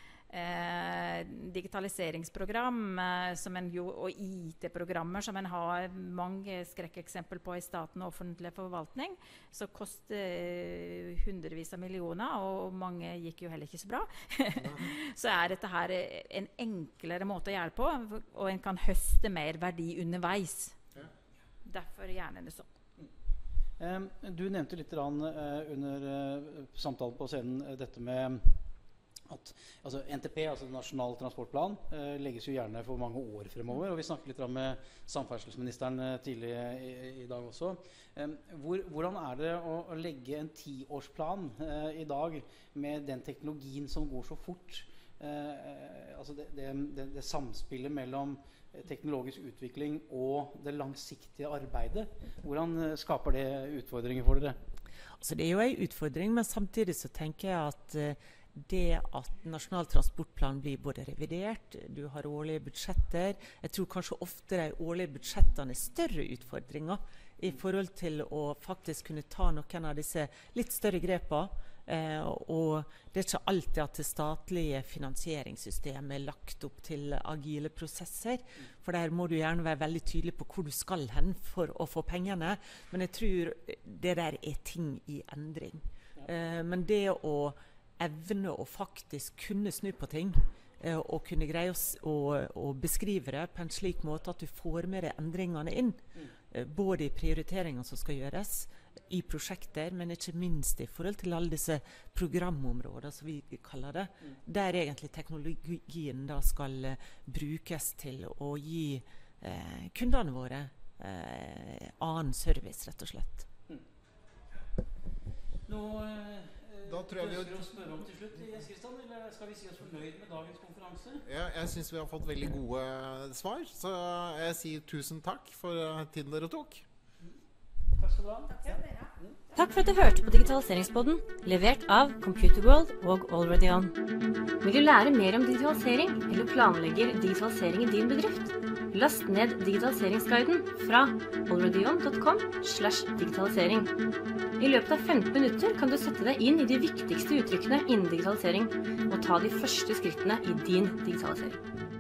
digitaliseringsprogram eh, som en jo, og IT-programmer som en har mange skrekkeksempel på i staten og offentlig forvaltning, som koster eh, hundrevis av millioner, og mange gikk jo heller ikke så bra. så er dette her eh, en enklere måte å gjøre på, og en kan høste mer verdi underveis. Derfor gjerne det sånn. Um, du nevnte litt rann, uh, under uh, samtalen på scenen uh, dette med at altså NTP, altså Nasjonal transportplan, eh, legges jo gjerne for mange år fremover. og Vi snakket litt med samferdselsministeren eh, tidlig i, i dag også. Eh, hvor, hvordan er det å, å legge en tiårsplan eh, i dag med den teknologien som går så fort? Eh, altså det, det, det, det samspillet mellom eh, teknologisk utvikling og det langsiktige arbeidet. Hvordan skaper det utfordringer for dere? Altså, det er jo en utfordring, men samtidig så tenker jeg at det at Nasjonal transportplan blir både revidert, du har årlige budsjetter Jeg tror kanskje ofte de årlige budsjettene er større utfordringer i forhold til å faktisk kunne ta noen av disse litt større grepene. Eh, og det er ikke alltid at det statlige finansieringssystemet er lagt opp til agile prosesser. For der må du gjerne være veldig tydelig på hvor du skal hen for å få pengene. Men jeg tror det der er ting i endring. Eh, men det å evne å faktisk kunne snu på ting, eh, og kunne greie å, å, beskrive det på en slik måte at du får med deg endringene inn. eh, Både i prioriteringene som skal gjøres, i prosjekter, men ikke minst i forhold til alle disse programområdene, som vi kaller det. Der egentlig teknologien da skal eh, brukes til å gi eh, kundene våre eh, annen service, rett og slett. Nå eh, Da tror jeg vi- ønsker å spørre om til slutt, Jens Kristian? eller skal vi si oss fornøyd med dagens konferanse? Ja, jeg syns vi har fått veldig gode svar, så jeg sier tusen takk for tiden dere tok. Takk skal du ha. Takk for at du hørte på Digitaliseringspodden, levert av Computerworld og Already On. Vil du lære mer om digitalisering, eller planlegger digitalisering i din bedrift? Last ned digitaliseringsguiden fra alreadyon.com slash digitalisering. I løpet av 15 minutter kan du sette deg inn i de viktigste uttrykkene innen digitalisering, og ta de første skrittene i din digitalisering.